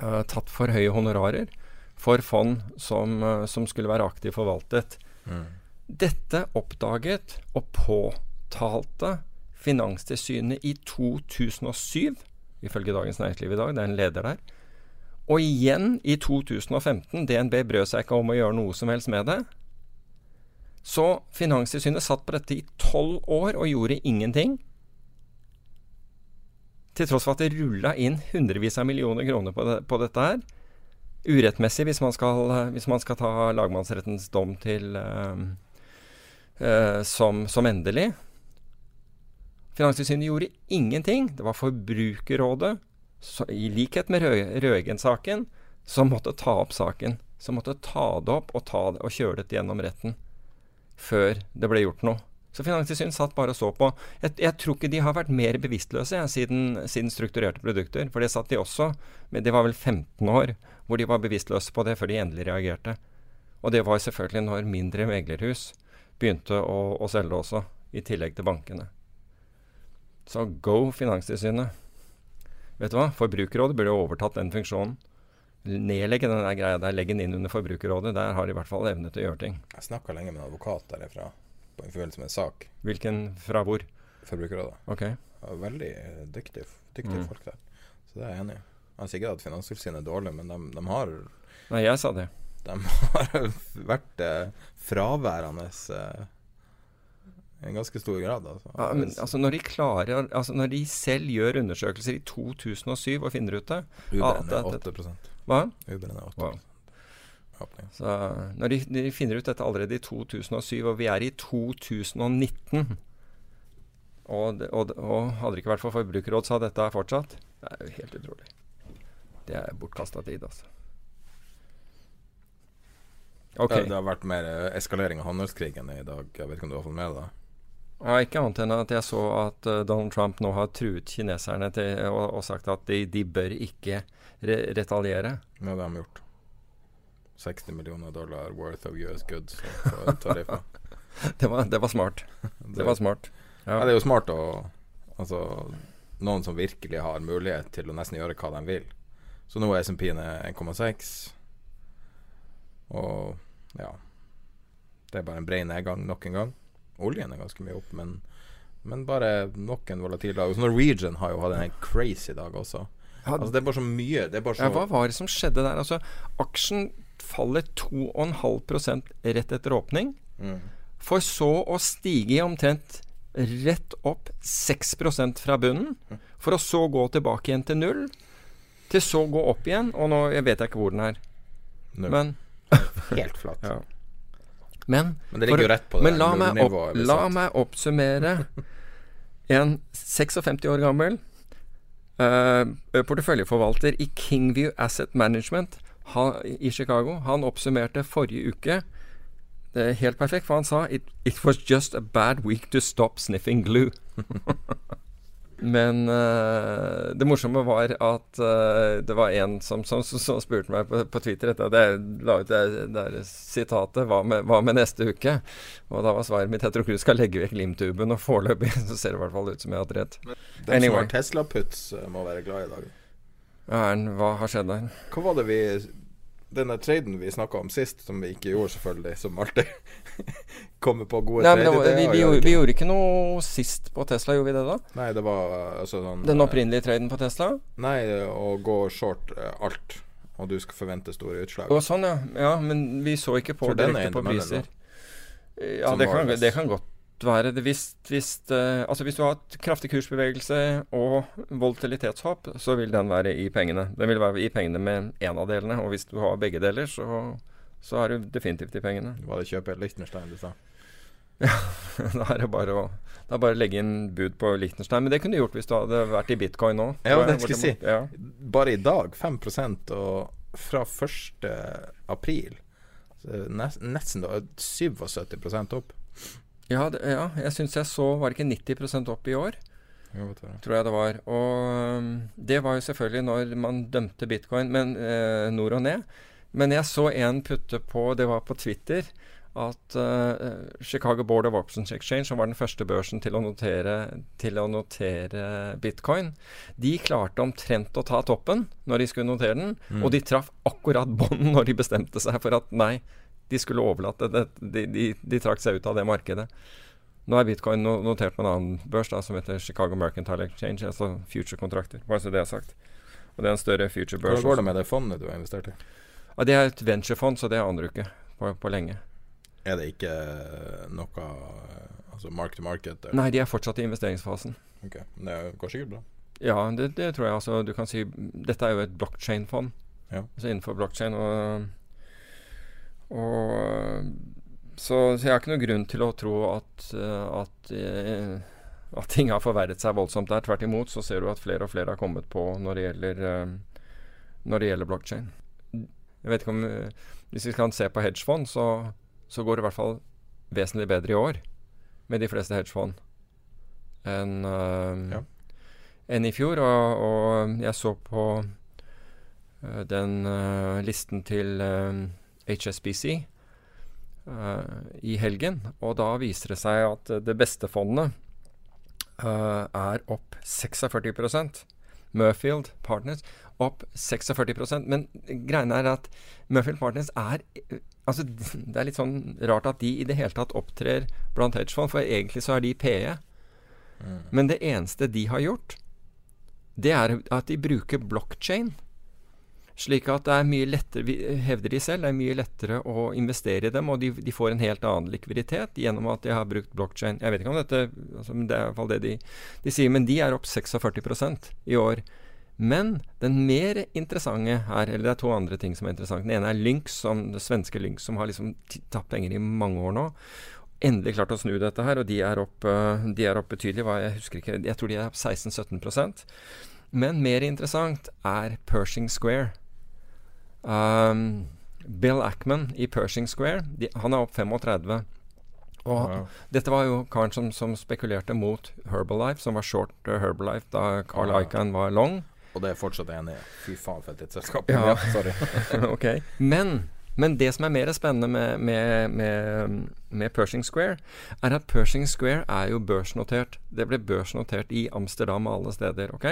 uh, tatt for høye honorarer for fond som, uh, som skulle være aktivt forvaltet. Dette oppdaget og påtalte Finanstilsynet i 2007, ifølge Dagens Næringsliv i dag. Det er en leder der. Og igjen i 2015. DNB brød seg ikke om å gjøre noe som helst med det. Så Finanstilsynet satt på dette i tolv år og gjorde ingenting. Til tross for at det rulla inn hundrevis av millioner kroner på, det, på dette her. Urettmessig, hvis man skal, hvis man skal ta lagmannsrettens dom til eh, eh, som, som endelig. Finanstilsynet gjorde ingenting. Det var Forbrukerrådet, så, i likhet med Rø- Røeggen-saken, som måtte ta opp saken. Som måtte ta det opp og, det, og kjøre det gjennom retten før det ble gjort noe. Så Finanstilsynet satt bare og så på. Jeg, jeg tror ikke de har vært mer bevisstløse jeg, siden, siden strukturerte produkter. For det satt de også. Men det var vel 15 år hvor de var bevisstløse på det før de endelig reagerte. Og det var selvfølgelig når mindre meglerhus begynte å, å selge også, i tillegg til bankene. Så go Finanstilsynet. Vet du hva? Forbrukerrådet burde overtatt den funksjonen. Nedlegge den der greia der, legge den inn under Forbrukerrådet. Der har de i hvert fall evne til å gjøre ting.
Jeg snakka lenge med en advokat derifra på en forbindelse med en sak.
Hvilken fra hvor?
Forbrukerrådet.
Ok.
Ja, veldig eh, dyktige, dyktige
Mm.
folk der. Så det er jeg enig i. Sier ikke at Finanstilsynet er dårlig, men de, de har
Nei, jeg sa det.
De har vært eh, fraværende eh, i en ganske stor grad. Altså.
Ja, men, altså når de klarer altså Når de selv gjør undersøkelser i 2007 og finner ut det
Uberen er
det-
8
Hva?
Uberen er 8
Wow.
Åpning.
Så når de, de finner ut dette allerede i 2007, og vi er i 2019 og, og, og hadde det ikke vært for Forbrukerråd, så hadde dette fortsatt. Det er jo helt utrolig. Det er bortkasta tid, altså. Okay.
Det, det har vært mer eh, eskalering av handelskrigen i dag. Jeg vet ikke om du har fått med deg det?
Ja, ikke annet enn at jeg så at eh, Donald Trump nå har truet kineserne til, og, og sagt at de, de bør ikke re retaliere.
Ja, det har de gjort. 60 millioner dollar worth of US goods for tariffer.
det, var, det var smart. Det var smart.
Ja.
Ja.
det er jo smart å Altså, noen som virkelig har mulighet til å nesten gjøre hva de vil. Så nå er SMP-en 1,6. Og ja Det er bare en bred nedgang nok en gang. Oljen er ganske mye opp, men, men bare nok en volatil dag. Så Norwegian har jo hatt en crazy dag også.
Ja,
Altså Det er bare så mye. Det er bare så
Ja, hva var det som skjedde der? Altså, aksjen faller 2,5 rett etter åpning,
Mm.
for så å stige omtrent rett opp 6% fra bunnen, for å så gå tilbake igjen til null, til så gå opp igjen, og nå jeg vet jeg ikke hvor den er.
Null.
Men
helt flatt.
Ja. Men,
Men
for- Men la, meg, opp, la meg oppsummere en 56 år gammel uh, porteføljeforvalter i Kingview Asset Management ha, i Chicago. Han oppsummerte forrige uke det er helt perfekt, for han sa it, it was just a bad week to stop sniffing glue. Men uh, det morsomme var at uh, det var en som, som, som, spurte meg på, på Twitter etter at jeg la ut det, der sitatet hva med, 'Hva med neste uke?' Og da var svaret mitt jeg tror ikke du skal legge vekk limtuben, og foreløpig så ser det i hvert fall ut som jeg har hatt rett.
Den som har Tesla-puts, eh, må være glad i dag.
Erlend, hva har skjedd der?
Hva var det vi Den der traden vi snakka om sist, som vi ikke gjorde, selvfølgelig, som alltid kommer på gode
Nei, var, vi, vi, gjorde, vi gjorde ikke noe sist på Tesla, gjorde vi det da?
Nei, det var eh, altså sånn
Den
eh,
opprinnelige traden på Tesla?
Nei, å gå short eh, alt, og du skal forvente store utslag.
Å, sånn, ja. ja. Men vi så ikke på direkte på priser. Ja, det kan, det kan godt være. Det hvis, hvis, eh, altså hvis du har et kraftig kursbevegelse og volatilitetshopp, så vil den være i pengene. Den vil være i pengene med én av delene. Og hvis du har begge deler, så, så er du definitivt i pengene.
Var det kjøpe Lichtenstein du sa?
da er det bare å da er det bare å legge inn bud på Lichtenstein. Men det kunne du gjort hvis du hadde vært i bitcoin nå.
Ja,
jeg,
det
skal
skulle jeg si.
Ja.
Bare i dag 5% og fra 1. april nesten da 77 opp.
Ja, det, ja, jeg syns jeg så Var det ikke 90% opp i år?
Jo, det.
tror jeg det var. Og um, det var jo selvfølgelig når man dømte bitcoin men, eh, nord og ned. Men jeg så en putte på, det var på Twitter, at eh, Chicago Board of Options Exchange, som var den første børsen til å notere, til å notere bitcoin, de klarte omtrent å ta toppen når de skulle notere den,
Mm.
og de traff akkurat bånden når de bestemte seg for at nei, de skulle overlate det. De, de, de trakk seg ut av det markedet. Nå er bitcoin notert på en annen børs da, som heter Chicago Mercantile Exchange, altså future-kontrakter. Bare så det er sagt. Og det er en større future-børs.
Hvordan går det med det fondet du har investert i?
Ja, det er et venturefond, så det aner du ikke på, på lenge.
Er det ikke noe eh, Altså mark to market? eller?
Nei, de er fortsatt i investeringsfasen.
Ok, men Det går sikkert bra.
Ja, det, det tror jeg. Altså, du kan si Dette er jo et blockchain-fond.
Ja.
Altså innenfor blockchain. Og, og så, så jeg har ikke noen grunn til å tro at, eh, at, eh, at ting har forverret seg voldsomt der. Tvert imot så ser du at flere og flere har kommet på når det gjelder, eh, når det gjelder blockchain. Jeg vet ikke om Hvis vi kan se på hedgefond, så, så går det i hvert fall vesentlig bedre i år med de fleste hedgefond enn uh,
Ja.
en i fjor. Og, og jeg så på uh, den uh, listen til HSBC eh, i helgen, og da viser det seg at det beste fondet eh, er opp 46% Murfield Partners opp 46% Men greiene er at Murfield Partners er Altså, det er litt sånn rart at de i det hele tatt opptrer blant hedgefond, for egentlig så er de PE. Men det eneste de har gjort, det er at de bruker blockchain. Slik at det er mye lettere, hevder de selv, det er mye lettere å investere i dem, og de, de får en helt annen likviditet gjennom at de har brukt blockchain. Jeg vet ikke om dette altså, Det er i hvert fall det de, de sier, men de er opp 46% i år Men den mer interessante her Eller det er to andre ting som er interessant. Den ene er Lynx, som, det svenske Lynx, som har liksom tatt penger i mange år nå. Endelig klart å snu dette her, og de er opp, eh, de er opp betydelig. Hva, jeg husker ikke, jeg tror de er opp 16-17% Men mer interessant er Pershing Square. Um, Bill Ackman i Pershing Square, de, han er opp 35. Og
wow.
dette var jo karen som, som spekulerte mot Herbalife, som var short uh, Herbalife da Carl
Ja.
Icahn var long.
Og det er fortsatt enig i. Fy faen, for et selskap.
Ja.
sorry.
okay. Men, men det som er mer spennende med, med, med, med Pershing Square, er at Pershing Square er jo børsnotert. Det ble børsnotert i Amsterdam og alle steder. ok?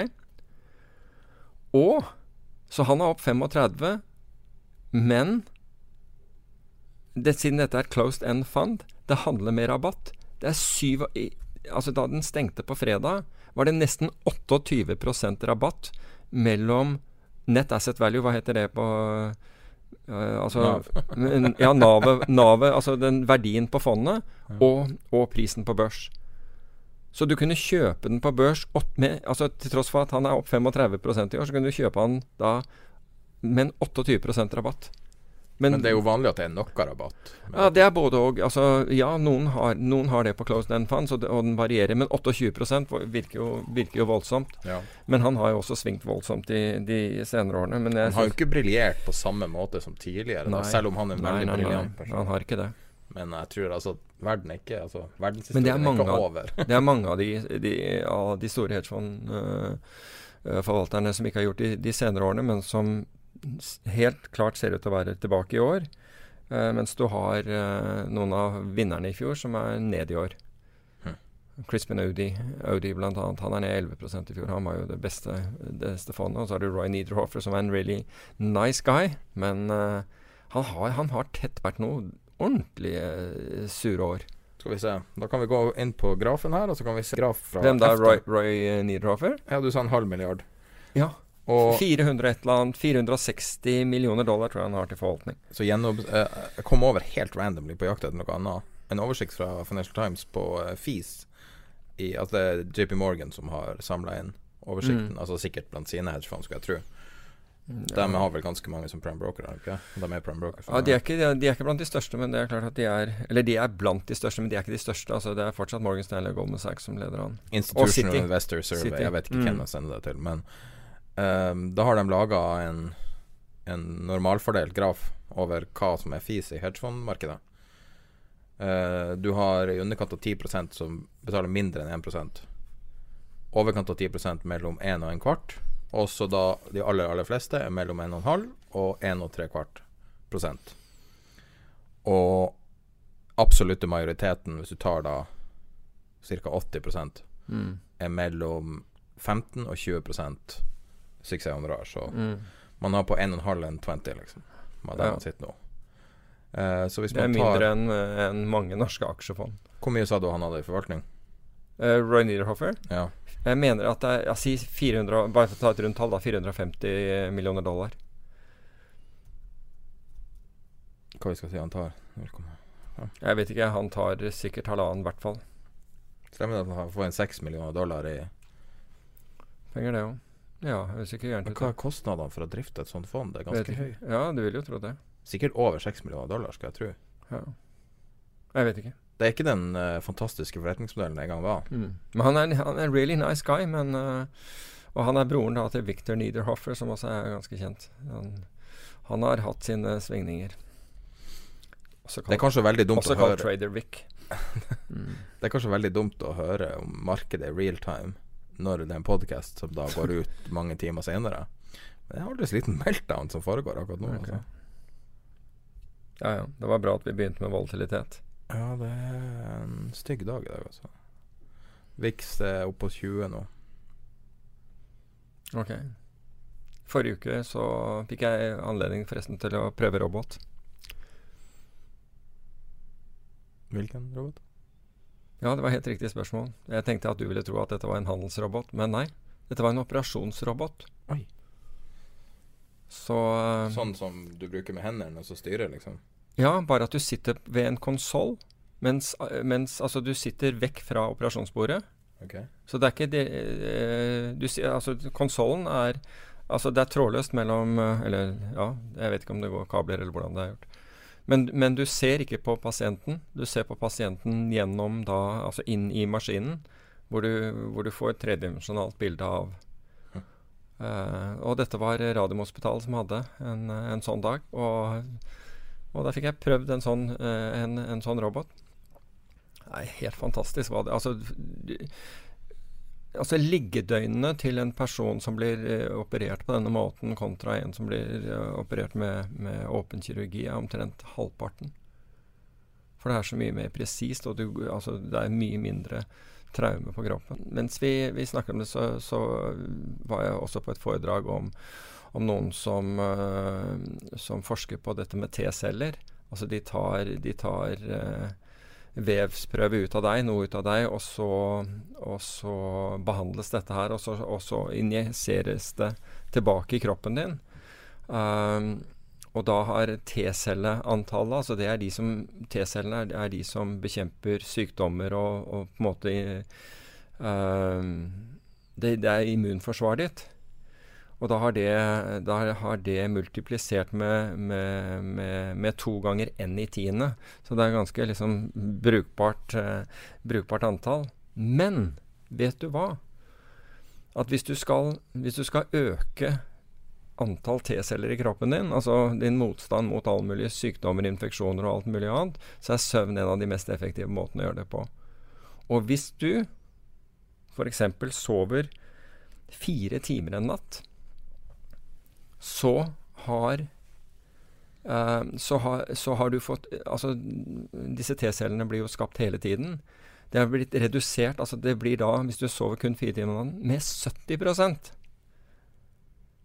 Og Så han er opp 35, men det, siden dette er closed end fund, det handler med rabatt. Det er syv Altså Da den stengte på fredag, var det nesten 28% rabatt mellom net asset value, hva heter det på Uh, altså, Nav. Ja, navet, navet, altså den verdien på fondet, og, og prisen på børs. Så du kunne kjøpe den på børs med, altså Til tross for at han er opp 35% i år, så kunne du kjøpe han da med en 28% rabatt.
Men, det er jo vanlig at det er noe rabatt.
Ja, det er både og. Altså, ja, noen har, noen har det på closed end funds, og, det, og den varierer. Men 28 virker jo, virker jo voldsomt.
Ja.
Men han har jo også svingt voldsomt de, de senere årene. Men
Han har jo ikke briljert på samme måte som tidligere, da, selv om han er en veldig briljant person.
Han har ikke det.
Men jeg tror altså verden er ikke altså, Verdenshistorien
er
er, ikke over.
det er mange av de, de, av de store hedgefondforvalterne som ikke har gjort det de, senere årene, men som helt klart ser ut til å være tilbake i år. Eh, mens du har eh, noen av vinnerne i fjor som er ned i år.
Hm.
Crispin Audi, Audi blant annet, han er ned 11% i fjor. Han var jo det beste, det beste fondet. Og så har du Roy Niederhofer, som er en really nice guy. Men uh, han, har, han har tett vært noe ordentlig uh, sure år.
Skal vi se. Da kan vi gå inn på grafen her, og så kan vi se graf fra
Hvem da? Roy, Roy Niederhofer?
Ja, du sa en halv milliard.
Ja.
Og
400 et eller annet 460 millioner dollar tror jeg han har til forvaltning.
så gjennom eh, Jeg kom over helt randomly på jakt etter noe annet. En oversikt fra Financial Times på eh, fees. I, at det er JP Morgan som har samla inn oversikten.
Mm.
Altså sikkert blant sine hedgefond, skulle jeg tro.
Ja.
De har vel ganske mange som prime broker, ikke? De er prime broker.
Ja, de er, ikke, de er- de er ikke blant de største, men det er klart at de er Eller de er blant de største, men de er ikke de største. Altså Det er fortsatt Morgan Stanley og Goldman Sachs som leder an.
Institutional Investor Survey.
City.
Jeg vet ikke
Mm.
hvem jeg sender det til. Men ehm, da har de laga en, en normalfordelt graf over hva som er fis i hedgefondmarkedet. Eh, du har i underkant av 10 som betaler mindre enn 1 Overkant av 10% mellom 1 og 1 kvart. Også da de aller, aller fleste er mellom 1,5 og 1 og 3 kvart prosent. Og absolutte majoriteten, hvis du tar da ca. 80
Mm.
er mellom 15 og 20 suksess honorar. Så
Mm.
man har på 1,5 enn 20, liksom. Man, der
Ja.
man sitter nå. Eh, så hvis
Det er
man tar
mindre enn en mange norske aksjefond.
Hvor mye sa du han hadde i forvaltning?
Uh, Roy Niederhofer
Ja.
Jeg mener at det er jeg sier 400, Bare for å ta et rundt tall, da. 450 millioner dollar.
Hva vi skal si han tar?
Jeg vet ikke. Han tar sikkert halvannen, i hvert fall.
Stemmer det at han får en 6 millioner dollar i
Penger, det òg. Ja, hvis ikke
Men hva er kostnadene for å drifte et sånt fond? Det er ganske høy.
Ja, du vil jo tro det.
Sikkert over 6 millioner dollar, skal jeg tro.
Ja. Jeg vet ikke.
Det er ikke den uh, fantastiske forretningsmodellen det en gang var.
Mm. Men han er, han er en really nice guy, men uh, Og han er broren da til Victor Niederhofer, som også er ganske kjent. Han, han har hatt sine svingninger. Også
Det er kanskje veldig dumt
også
å
kalt
høre
Trader Vic. Mm.
Det er kanskje veldig dumt å høre om markedet real time når det er en podkast som da går ut mange timer senere. Men det er aldri en liten meltdown som foregår akkurat nå.
Okay.
Altså.
Ja, ja. Det var bra at vi begynte med volatilitet.
Ja, det er en stygg dag i dag, altså. Vix er oppe på 20 nå.
Ok. Forrige uke så fikk jeg anledning forresten til å prøve robot.
Hvilken robot?
Ja, det var helt riktig spørsmål. Jeg tenkte at du ville tro at dette var en handelsrobot, men nei. Dette var en operasjonsrobot.
Oi.
Så eh,
Sånn som du bruker med hendene og så styrer, liksom?
Ja, bare at du sitter ved en konsoll, mens, eh, mens altså, du sitter vekk fra operasjonsbordet.
Ok.
Så det er ikke det eh, du sier, altså Konsollen er Altså det er trådløst mellom Eller ja, jeg vet ikke om det går kabler eller hvordan det er gjort. Men, men du ser ikke på pasienten. Du ser på pasienten gjennom da Altså inn i maskinen, hvor du, hvor du får et tredimensjonalt bilde av Uh, Og dette var Radiumhospitalet som hadde en, en sånn dag. Og, og da fikk jeg prøvd en sånn, uh, en, en sånn robot. Nei, helt fantastisk. Var det, altså, altså liggedøgnene til en person som blir uh, operert på denne måten, kontra en som blir uh, operert med, med åpen kirurgi, er omtrent halvparten. For det er så mye mer presist, og du, altså, det er mye mindre traume på kroppen. Mens vi, vi snakker om det, så, så var jeg også på et foredrag om, om noen som, uh, som forsker på dette med T-celler. Altså de tar, de tar vevsprøve ut av deg, noe ut av deg, og så, og så behandles dette her, og så, og så injiseres det tilbake i kroppen din. Um, og da har T-celleantallet, altså det er de som T-cellene er, er de som bekjemper sykdommer og, og på en måte uh, det, det er immunforsvaret ditt. Og da har det, da har det multiplisert med, med, med, med to ganger n i tiende. Så det er ganske liksom brukbart, eh, brukbart antall. Men vet du hva? At hvis du skal, hvis du skal øke antall T-celler i kroppen din, altså din motstand mot alle mulige sykdommer, infeksjoner og alt mulig annet, så er søvn en av de mest effektive måtene å gjøre det på. Og hvis du f.eks. sover fire timer en natt, så har eh, så, har, så har du fått Altså, disse T-cellene blir jo skapt hele tiden. Det har blitt redusert altså Det blir da, hvis du sover kun fire timer om med 70%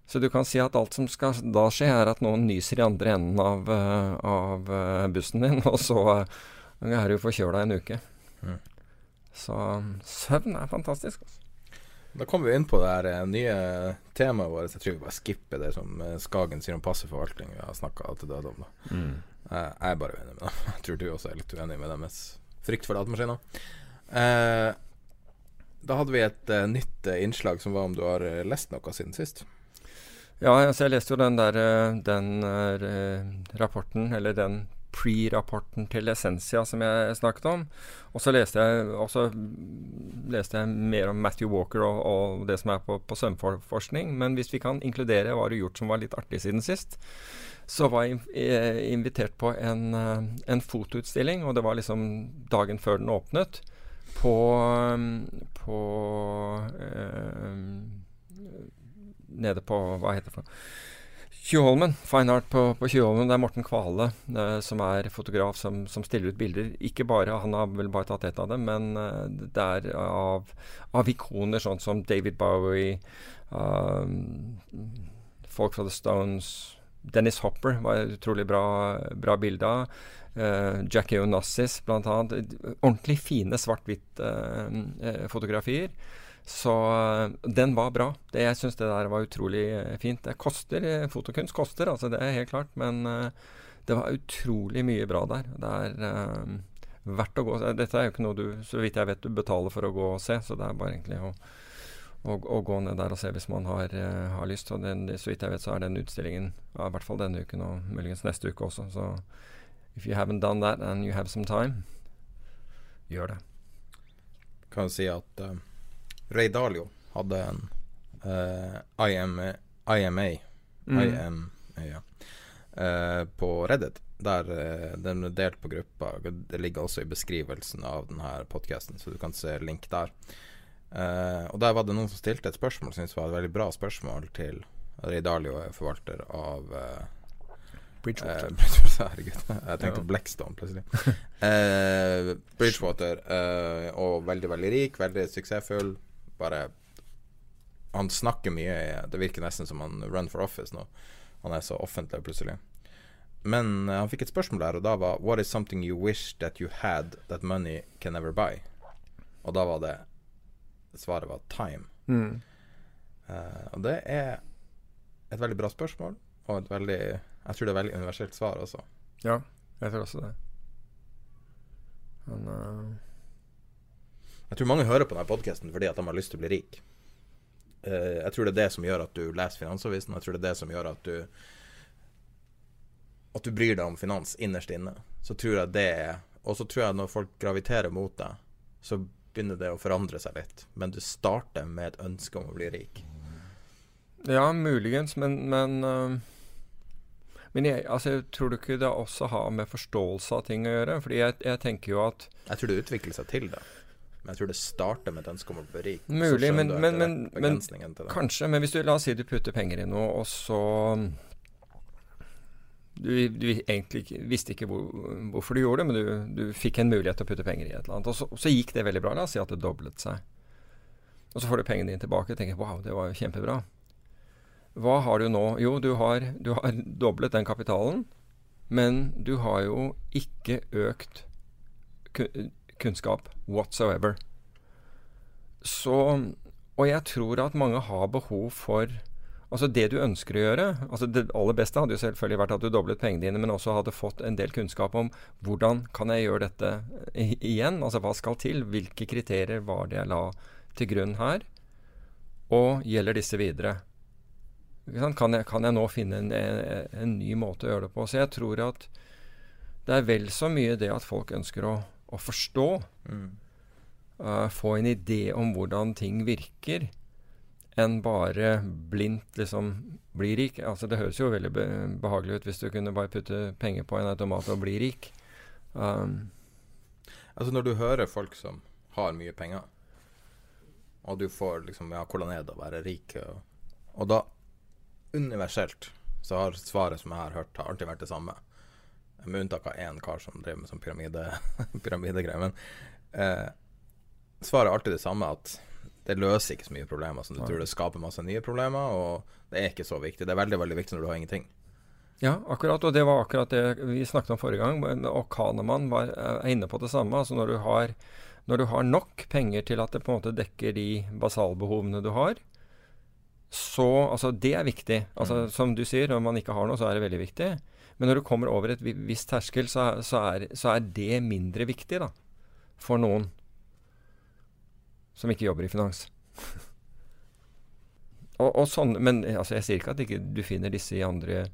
Så du kan si at alt som skal da skje, er at noen nyser i andre enden av, eh, av eh, bussen din, og så er du forkjøla en uke.
Mm.
Så søvn er fantastisk. Altså.
Da kommer vi inn på det her eh, nye temaet vårt. Jeg tror vi bare skipper det som eh, Skagen sier om passiv forvaltning. Vi har snakka til døde om. da
Mm.
Jeg er bare uenig med dem. Jeg tror du også er litt uenig med deres frykt for datamaskiner. Eh, da hadde vi et nytt innslag som var om du har lest noe siden sist.
Ja, altså jeg leste jo den der den rapporten, eller den pre-rapporten til Essentia som jeg snakket om. Og så leste jeg, leste jeg mer om Matthew Walker og, og det som er på, på søvnforskning. Men hvis vi kan inkludere hva du gjort som var litt artig siden sist, så var jeg eh, invitert på en, eh, en fotoutstilling, og det var liksom dagen før den åpnet, på, eh, på eh, Nede på Hva heter det? Tjuvholmen. Fine Art på, på Tjuvholmen. Det er Morten Kvale eh, som er fotograf som, som stiller ut bilder. Ikke bare, han har vel bare tatt ett av dem, men eh, det er av, av ikoner sånn som David Bowie, um, folk fra The Stones Dennis Hopper var et utrolig bra, bra bilde av. Eh, Jackie Onassis, annet. Ordentlig fine svart-hvitt-fotografier. Så eh, den var bra. Det, jeg syns det der var utrolig eh, fint. Det koster, eh, Fotokunst koster, altså det er helt klart. Men det var utrolig mye bra der. Det er eh, verdt å gå Dette er jo ikke noe du, så vidt jeg vet, du betaler for å gå og se. Så det er bare egentlig å, å, å gå ned der og se hvis man har, uh, har lyst. Og den, så vidt jeg vet, så er den utstillingen ja, i hvert fall denne uken og muligens neste uke også. Så if you haven't done that and you have some time, gjør det.
Kan si at eh, Ray Dalio hadde en uh, IMA, IMA,
Mm.
IMA ja, uh, på Reddit. Der uh, den er delt på gruppa. Det ligger også i beskrivelsen av denne podkasten, så du kan se link der. Eh, og der var det noen som stilte et spørsmål som jeg synes var et veldig bra spørsmål til Ray Dalio, er forvalter av eh,
Bridgewater.
Eh, Bridgewater, herregud. Jeg tenkte
Ja.
Blackstone plutselig. Eh, Bridgewater, eh, og veldig, veldig rik, veldig suksessfull. Bare Han snakker mye. Det virker nesten som han run for office nå. Han er så offentlig plutselig. Men eh, han fikk et spørsmål der, og da var What is something you wish that you had that money can never buy? Og da var det Svaret var time.
Mm.
Uh, og det er et veldig bra spørsmål, og et veldig Jeg tror det er veldig universelt svar også.
Ja, jeg tror også det. Men eh,
Jeg tror mange hører på denne podkasten fordi at de har lyst til å bli rik. Eh, jeg tror det er det som gjør at du leser Finansavisen. Jeg tror det er det som gjør at du At du bryr deg om finans innerst inne. Så tror jeg det er Og så tror jeg når folk graviterer mot deg, så begynner det å forandre seg litt. Men du starter med et ønske om å bli rik.
Ja, muligens, men, men uh, Men jeg, altså, tror du ikke det også har med forståelse av ting å gjøre? Fordi jeg, jeg tenker jo at
Jeg tror det utvikler seg til det. Men jeg tror det starter med et ønske om å bli rik.
Mulig, men, men, men, men kanskje. Men hvis du la oss si du putter penger i noe, og så du, du egentlig visste ikke hvor, hvorfor du gjorde det, men du, du, fikk en mulighet til å putte penger i et eller annet. Og så, så gikk det veldig bra. La oss si at det doblet seg. Og så får du pengene dine tilbake og tenker wow, det var jo kjempebra. Hva har du nå? Jo, du har, du har doblet den kapitalen, men du har jo ikke økt kunnskap whatsoever. Så Og jeg tror at mange har behov for Altså Det du ønsker å gjøre altså Det aller beste hadde jo selvfølgelig vært at du doblet pengene dine, men også hadde fått en del kunnskap om hvordan kan jeg gjøre dette igjen? Altså hva skal til? Hvilke kriterier var det jeg la til grunn her? Og gjelder disse videre? Kan jeg, kan jeg nå finne en, en, en, ny måte å gjøre det på? Så jeg tror at det er vel så mye det at folk ønsker å, å forstå. Mm. Uh, få en idé om hvordan ting virker enn bare blindt liksom bli rik. Altså Det høres jo veldig be behagelig ut hvis du kunne bare putte penger på en automat og bli rik. Um,
altså Når du hører folk som har mye penger, og du får liksom Ja, hvordan er det å være rik? Og, og da, universelt, så har svaret som jeg har hørt, har alltid vært det samme. Med unntak av én kar som drev med sånn pyramide, pyramidegreier. Men eh, svaret er alltid det samme, at det løser ikke så mye problemer som du tror. Det skaper masse nye problemer, og det er ikke så viktig. Det er veldig veldig viktig når du har ingenting.
Ja, akkurat. Og det var akkurat det vi snakket om forrige gang. Og Kahneman var inne på det samme. Altså når du, har, når du har nok penger til at det på en måte dekker de basalbehovene du har, så Altså, det er viktig. Altså, mm. Som du sier, når man ikke har noe, så er det veldig viktig. Men når du kommer over et visst terskel, så, så, er, så er det mindre viktig, da. For noen som ikke jobber i finans. og, og sånn, men altså, jeg sier ikke at ikke du finner disse i andre,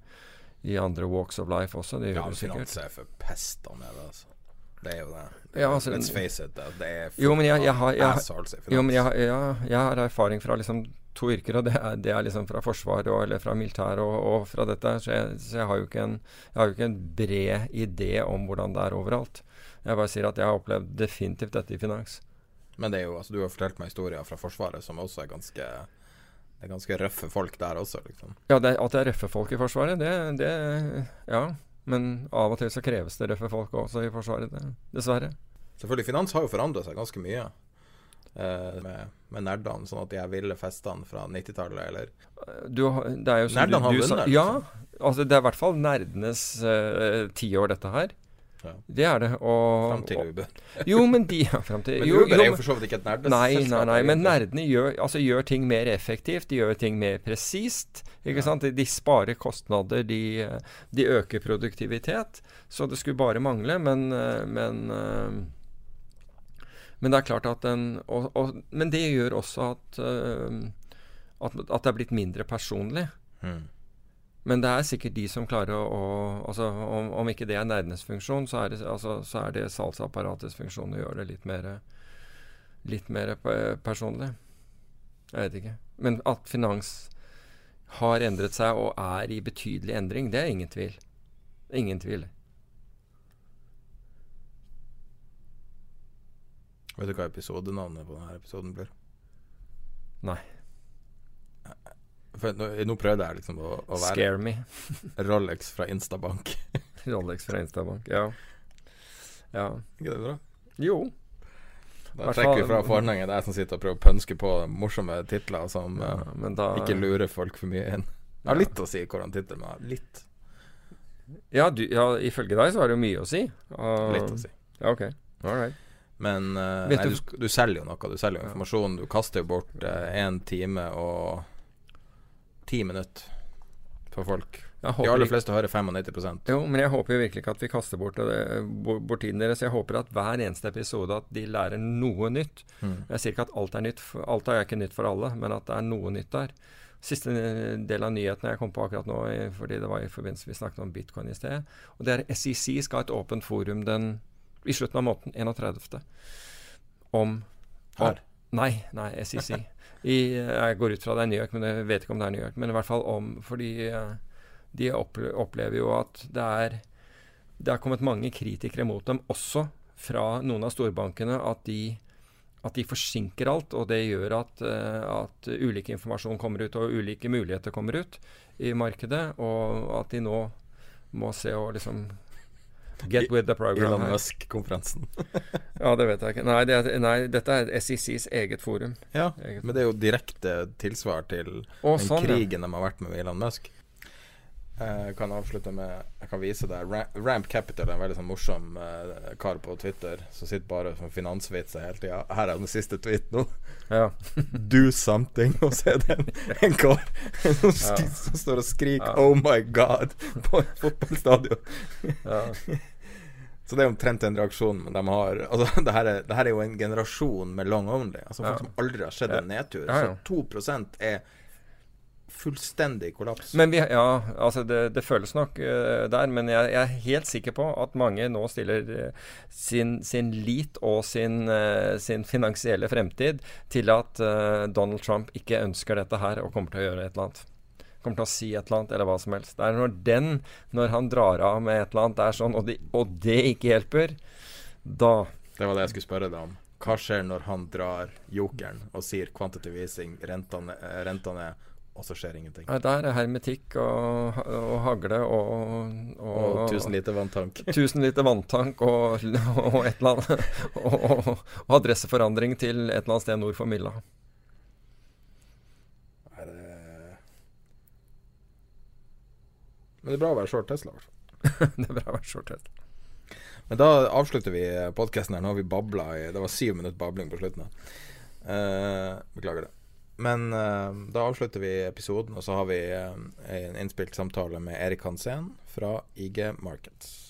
i andre walks of life også. Det
ja, finans er for pesta med det, altså. Det er jo det.
Ja, altså,
Let's face it. Det er
jo, men jeg, jeg, har, jeg, jo, men jeg, ja, jeg har erfaring fra liksom to yrker, og det er, det er liksom fra Forsvaret eller fra militæret og, og, fra dette. Så, jeg, så har en, jeg har jo ikke en bred idé om hvordan det er overalt. Jeg bare sier at jeg har opplevd definitivt dette i finans.
Men det er jo, altså, du har fortalt meg historier fra Forsvaret som også er ganske det er ganske røffe folk der også, liksom.
Ja, det, at det er røffe folk i Forsvaret, det, det Ja. Men av og til så kreves det røffe folk også i Forsvaret, dessverre.
Selvfølgelig. Finans har jo forandra seg ganske mye. Eh, med, med nerdene, sånn at de her ville festene fra 90-tallet, eller
du, det er jo Nerdene har vunnet? Ja. Liksom. Altså, det er i hvert fall nerdenes uh, tiår, dette her. Ja. Det er det. Og,
fram til Uber.
jo, men de ja, fram til,
Men jo, Uber er jo for så vidt ikke et nerdeselskap.
Nei, nei, nei, men nerdene gjør, altså, gjør, ting mer effektivt. De gjør ting mer presist. Ikke ja. sant? De, de, sparer kostnader, de, de, øker produktivitet. Så det skulle bare mangle, men, men men det er klart at den og, og, Men det gjør også at, at, at det er blitt mindre personlig. Mm. Men det er sikkert de som klarer å, å altså, om, om, ikke det er nerdenes funksjon, så er det, altså, så er det salgsapparatets funksjon å gjøre det litt mer, litt mer personlig. Jeg vet ikke. Men at finans har endret seg og er i betydelig endring, det er ingen tvil. Ingen tvil.
Vet du hva episodenavnet på denne episoden blir?
Nei.
For nå, nå prøvde jeg liksom å, å være
Scare me.
Rolex fra Instabank.
Rolex fra Instabank, ja. Ja.
Ikke det bra?
Jo.
Da trekker vi fra forhenget. Det er jeg som sitter og prøver å pønske på morsomme titler som ja, uh, da, ikke lurer folk for mye inn. Jeg har litt å si hvordan tittelen litt.
Ja, du, ja, ifølge deg så har det jo mye å si.
Uh, litt å si.
Ja, ok. All right.
Men uh, nei, du, du, selger jo noe. Du selger jo informasjon. Du kaster jo bort én time og ti minutter for folk. De aller fleste hører 95%
Jo, men jeg håper jo virkelig ikke at vi kaster bort, det, bort tiden deres. Jeg håper at hver eneste episode at de lærer noe nytt.
Mm.
Jeg sier ikke at alt er nytt, alt er ikke nytt for alle, men at det er noe nytt der. Siste eh, del av nyhetene jeg kom på akkurat nå, fordi det var i forbindelse vi snakket om bitcoin i sted, og det er SEC skal ha et åpent forum den, i slutten av måneden, 31. Om
Her?
om- Nei, nei, SEC. I, jeg går ut fra det er New York, men jeg vet ikke om det er New York. Men i hvert fall om Fordi eh, de opplever jo at det er Det er kommet mange kritikere mot dem, også fra noen av storbankene, at de, at de forsinker alt. Og det gjør at, eh, at ulik informasjon kommer ut, og ulike muligheter kommer ut i markedet. Og at de nå må se å liksom Get with the program.
Elon. Musk-konferansen.
Ja, det vet jeg ikke. Nei, det nei dette er SECs eget forum.
ja,
Eget.
men det er jo direkte tilsvar til
Å,
den
sånn, ja.
krigen de har vært med Elon Musk. Jeg kan avslutte med Jeg kan vise deg Ramp Capital er en veldig sånn morsom uh, kar på Twitter som sitter bare som finansvitser hele tida. Her er den siste tweet nå.
Ja.
Do something. Og så er det en, en kar som,
Ja.
som står og skriker
Ja.
'Oh my God' på et fotballstadion.
Ja.
Så det er omtrent en reaksjonen de har Altså, det her er, det her er jo en generasjon med long only. Altså folk
Ja.
som aldri har sett en nedtur.
Ja, ja.
Så 2% er fullstendig kollaps.
Men vi, ja, altså det, det føles nok uh, der, men jeg, jeg er helt sikker på at mange nå stiller eh, sin, sin lit og sin, uh, sin finansielle fremtid til at Donald Trump ikke ønsker dette her og kommer til å gjøre et eller annet. Kommer til å si et eller annet, eller hva som helst. Det er når den, når han drar av med et eller annet, det er sånn, og, de, og det ikke hjelper, da
Det var det jeg skulle spørre deg om. Hva skjer når han drar jokeren og sier quantitative easing, renta ned, eh, renta ned, og så skjer ingenting?
Nei, Der er hermetikk og, og hagle og,
Og 1000 liter vanntank.
1000 liter vanntank og, og et eller annet og, og, og adresseforandring til et eller annet sted nord for Milla.
Nei, det- Men det er bra å være short Tesla. i hvert fall.
det er bra å være short Tesla.
Men da avslutter vi podkasten her. Nå har vi babla i Det var syv minutter babling på slutten. Eh, beklager det. Men uh, da avslutter vi episoden, og så har vi uh, en innspilt samtale med Erik Hansen fra IG Markets.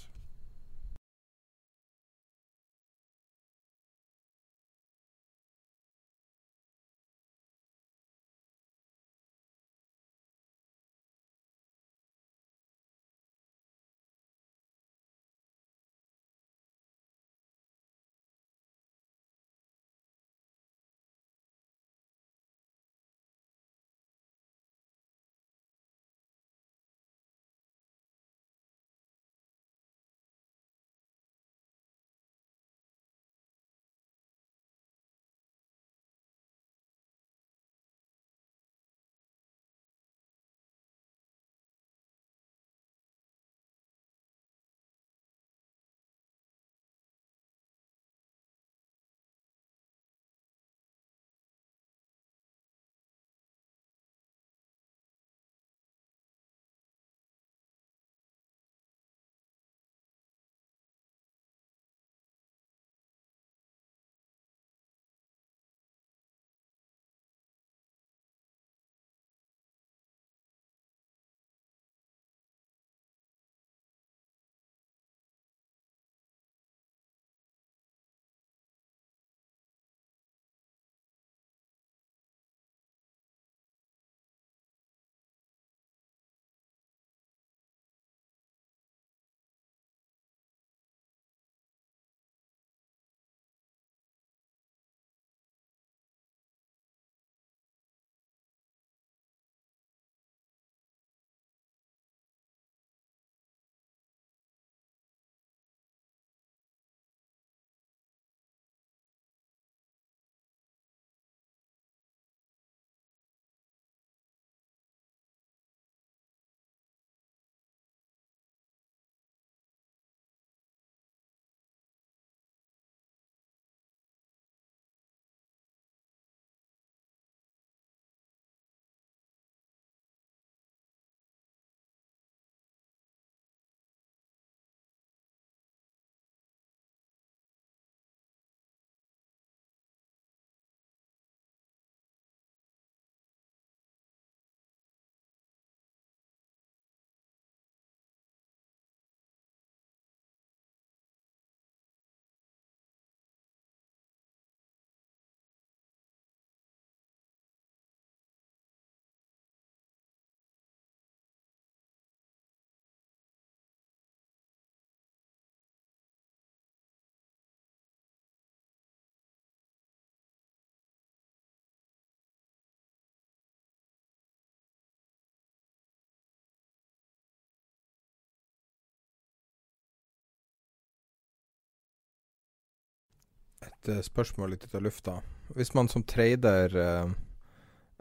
Et uh, spørsmål litt ut av lufta. Hvis man som trader uh,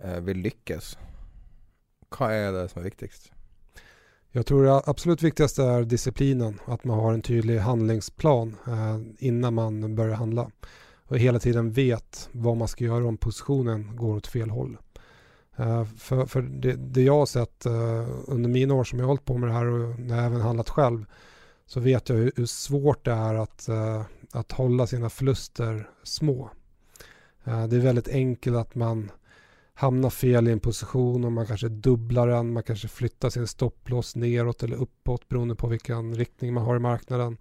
uh, vil lykkes, hva er det som er viktigst?
Jeg tror det absolut viktigste er disciplinen. At man har en tydelig handlingsplan eh, innan man å handla. Og hele tiden vet hva man skal gjøre om positionen går åt fel håll. Eh, for, for det, det, jeg har sett eh, under mine år som jeg har holdt på med det her, og når jeg har handlet selv, så vet jeg hvor vanskelig det er at eh, att hålla sina förluster små. Eh, det är väldigt enkelt att man hamnar fel i en position och man kanske dubblar den, man kanske flyttar sin stopploss neråt eller uppåt beroende på vilken riktning man har i marknaden.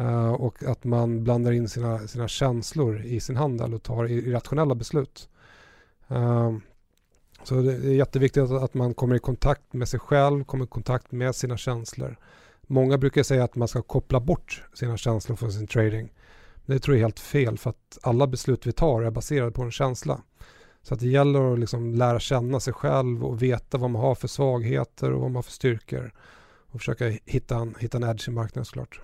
Uh, och att man blandar in sina, sina känslor i sin handel och tar irrationella beslut. Uh, så det är jätteviktigt att, man kommer i kontakt med sig själv, kommer i kontakt med sina känslor. Många brukar säga att man ska koppla bort sina känslor från sin trading. Det tror jag är helt fel för att alla beslut vi tar är baserade på en känsla. Så det gäller att liksom lära känna sig själv och veta vad man har för svagheter och vad man har för styrkor. Och försöka hitta en, en edge i marknaden såklart.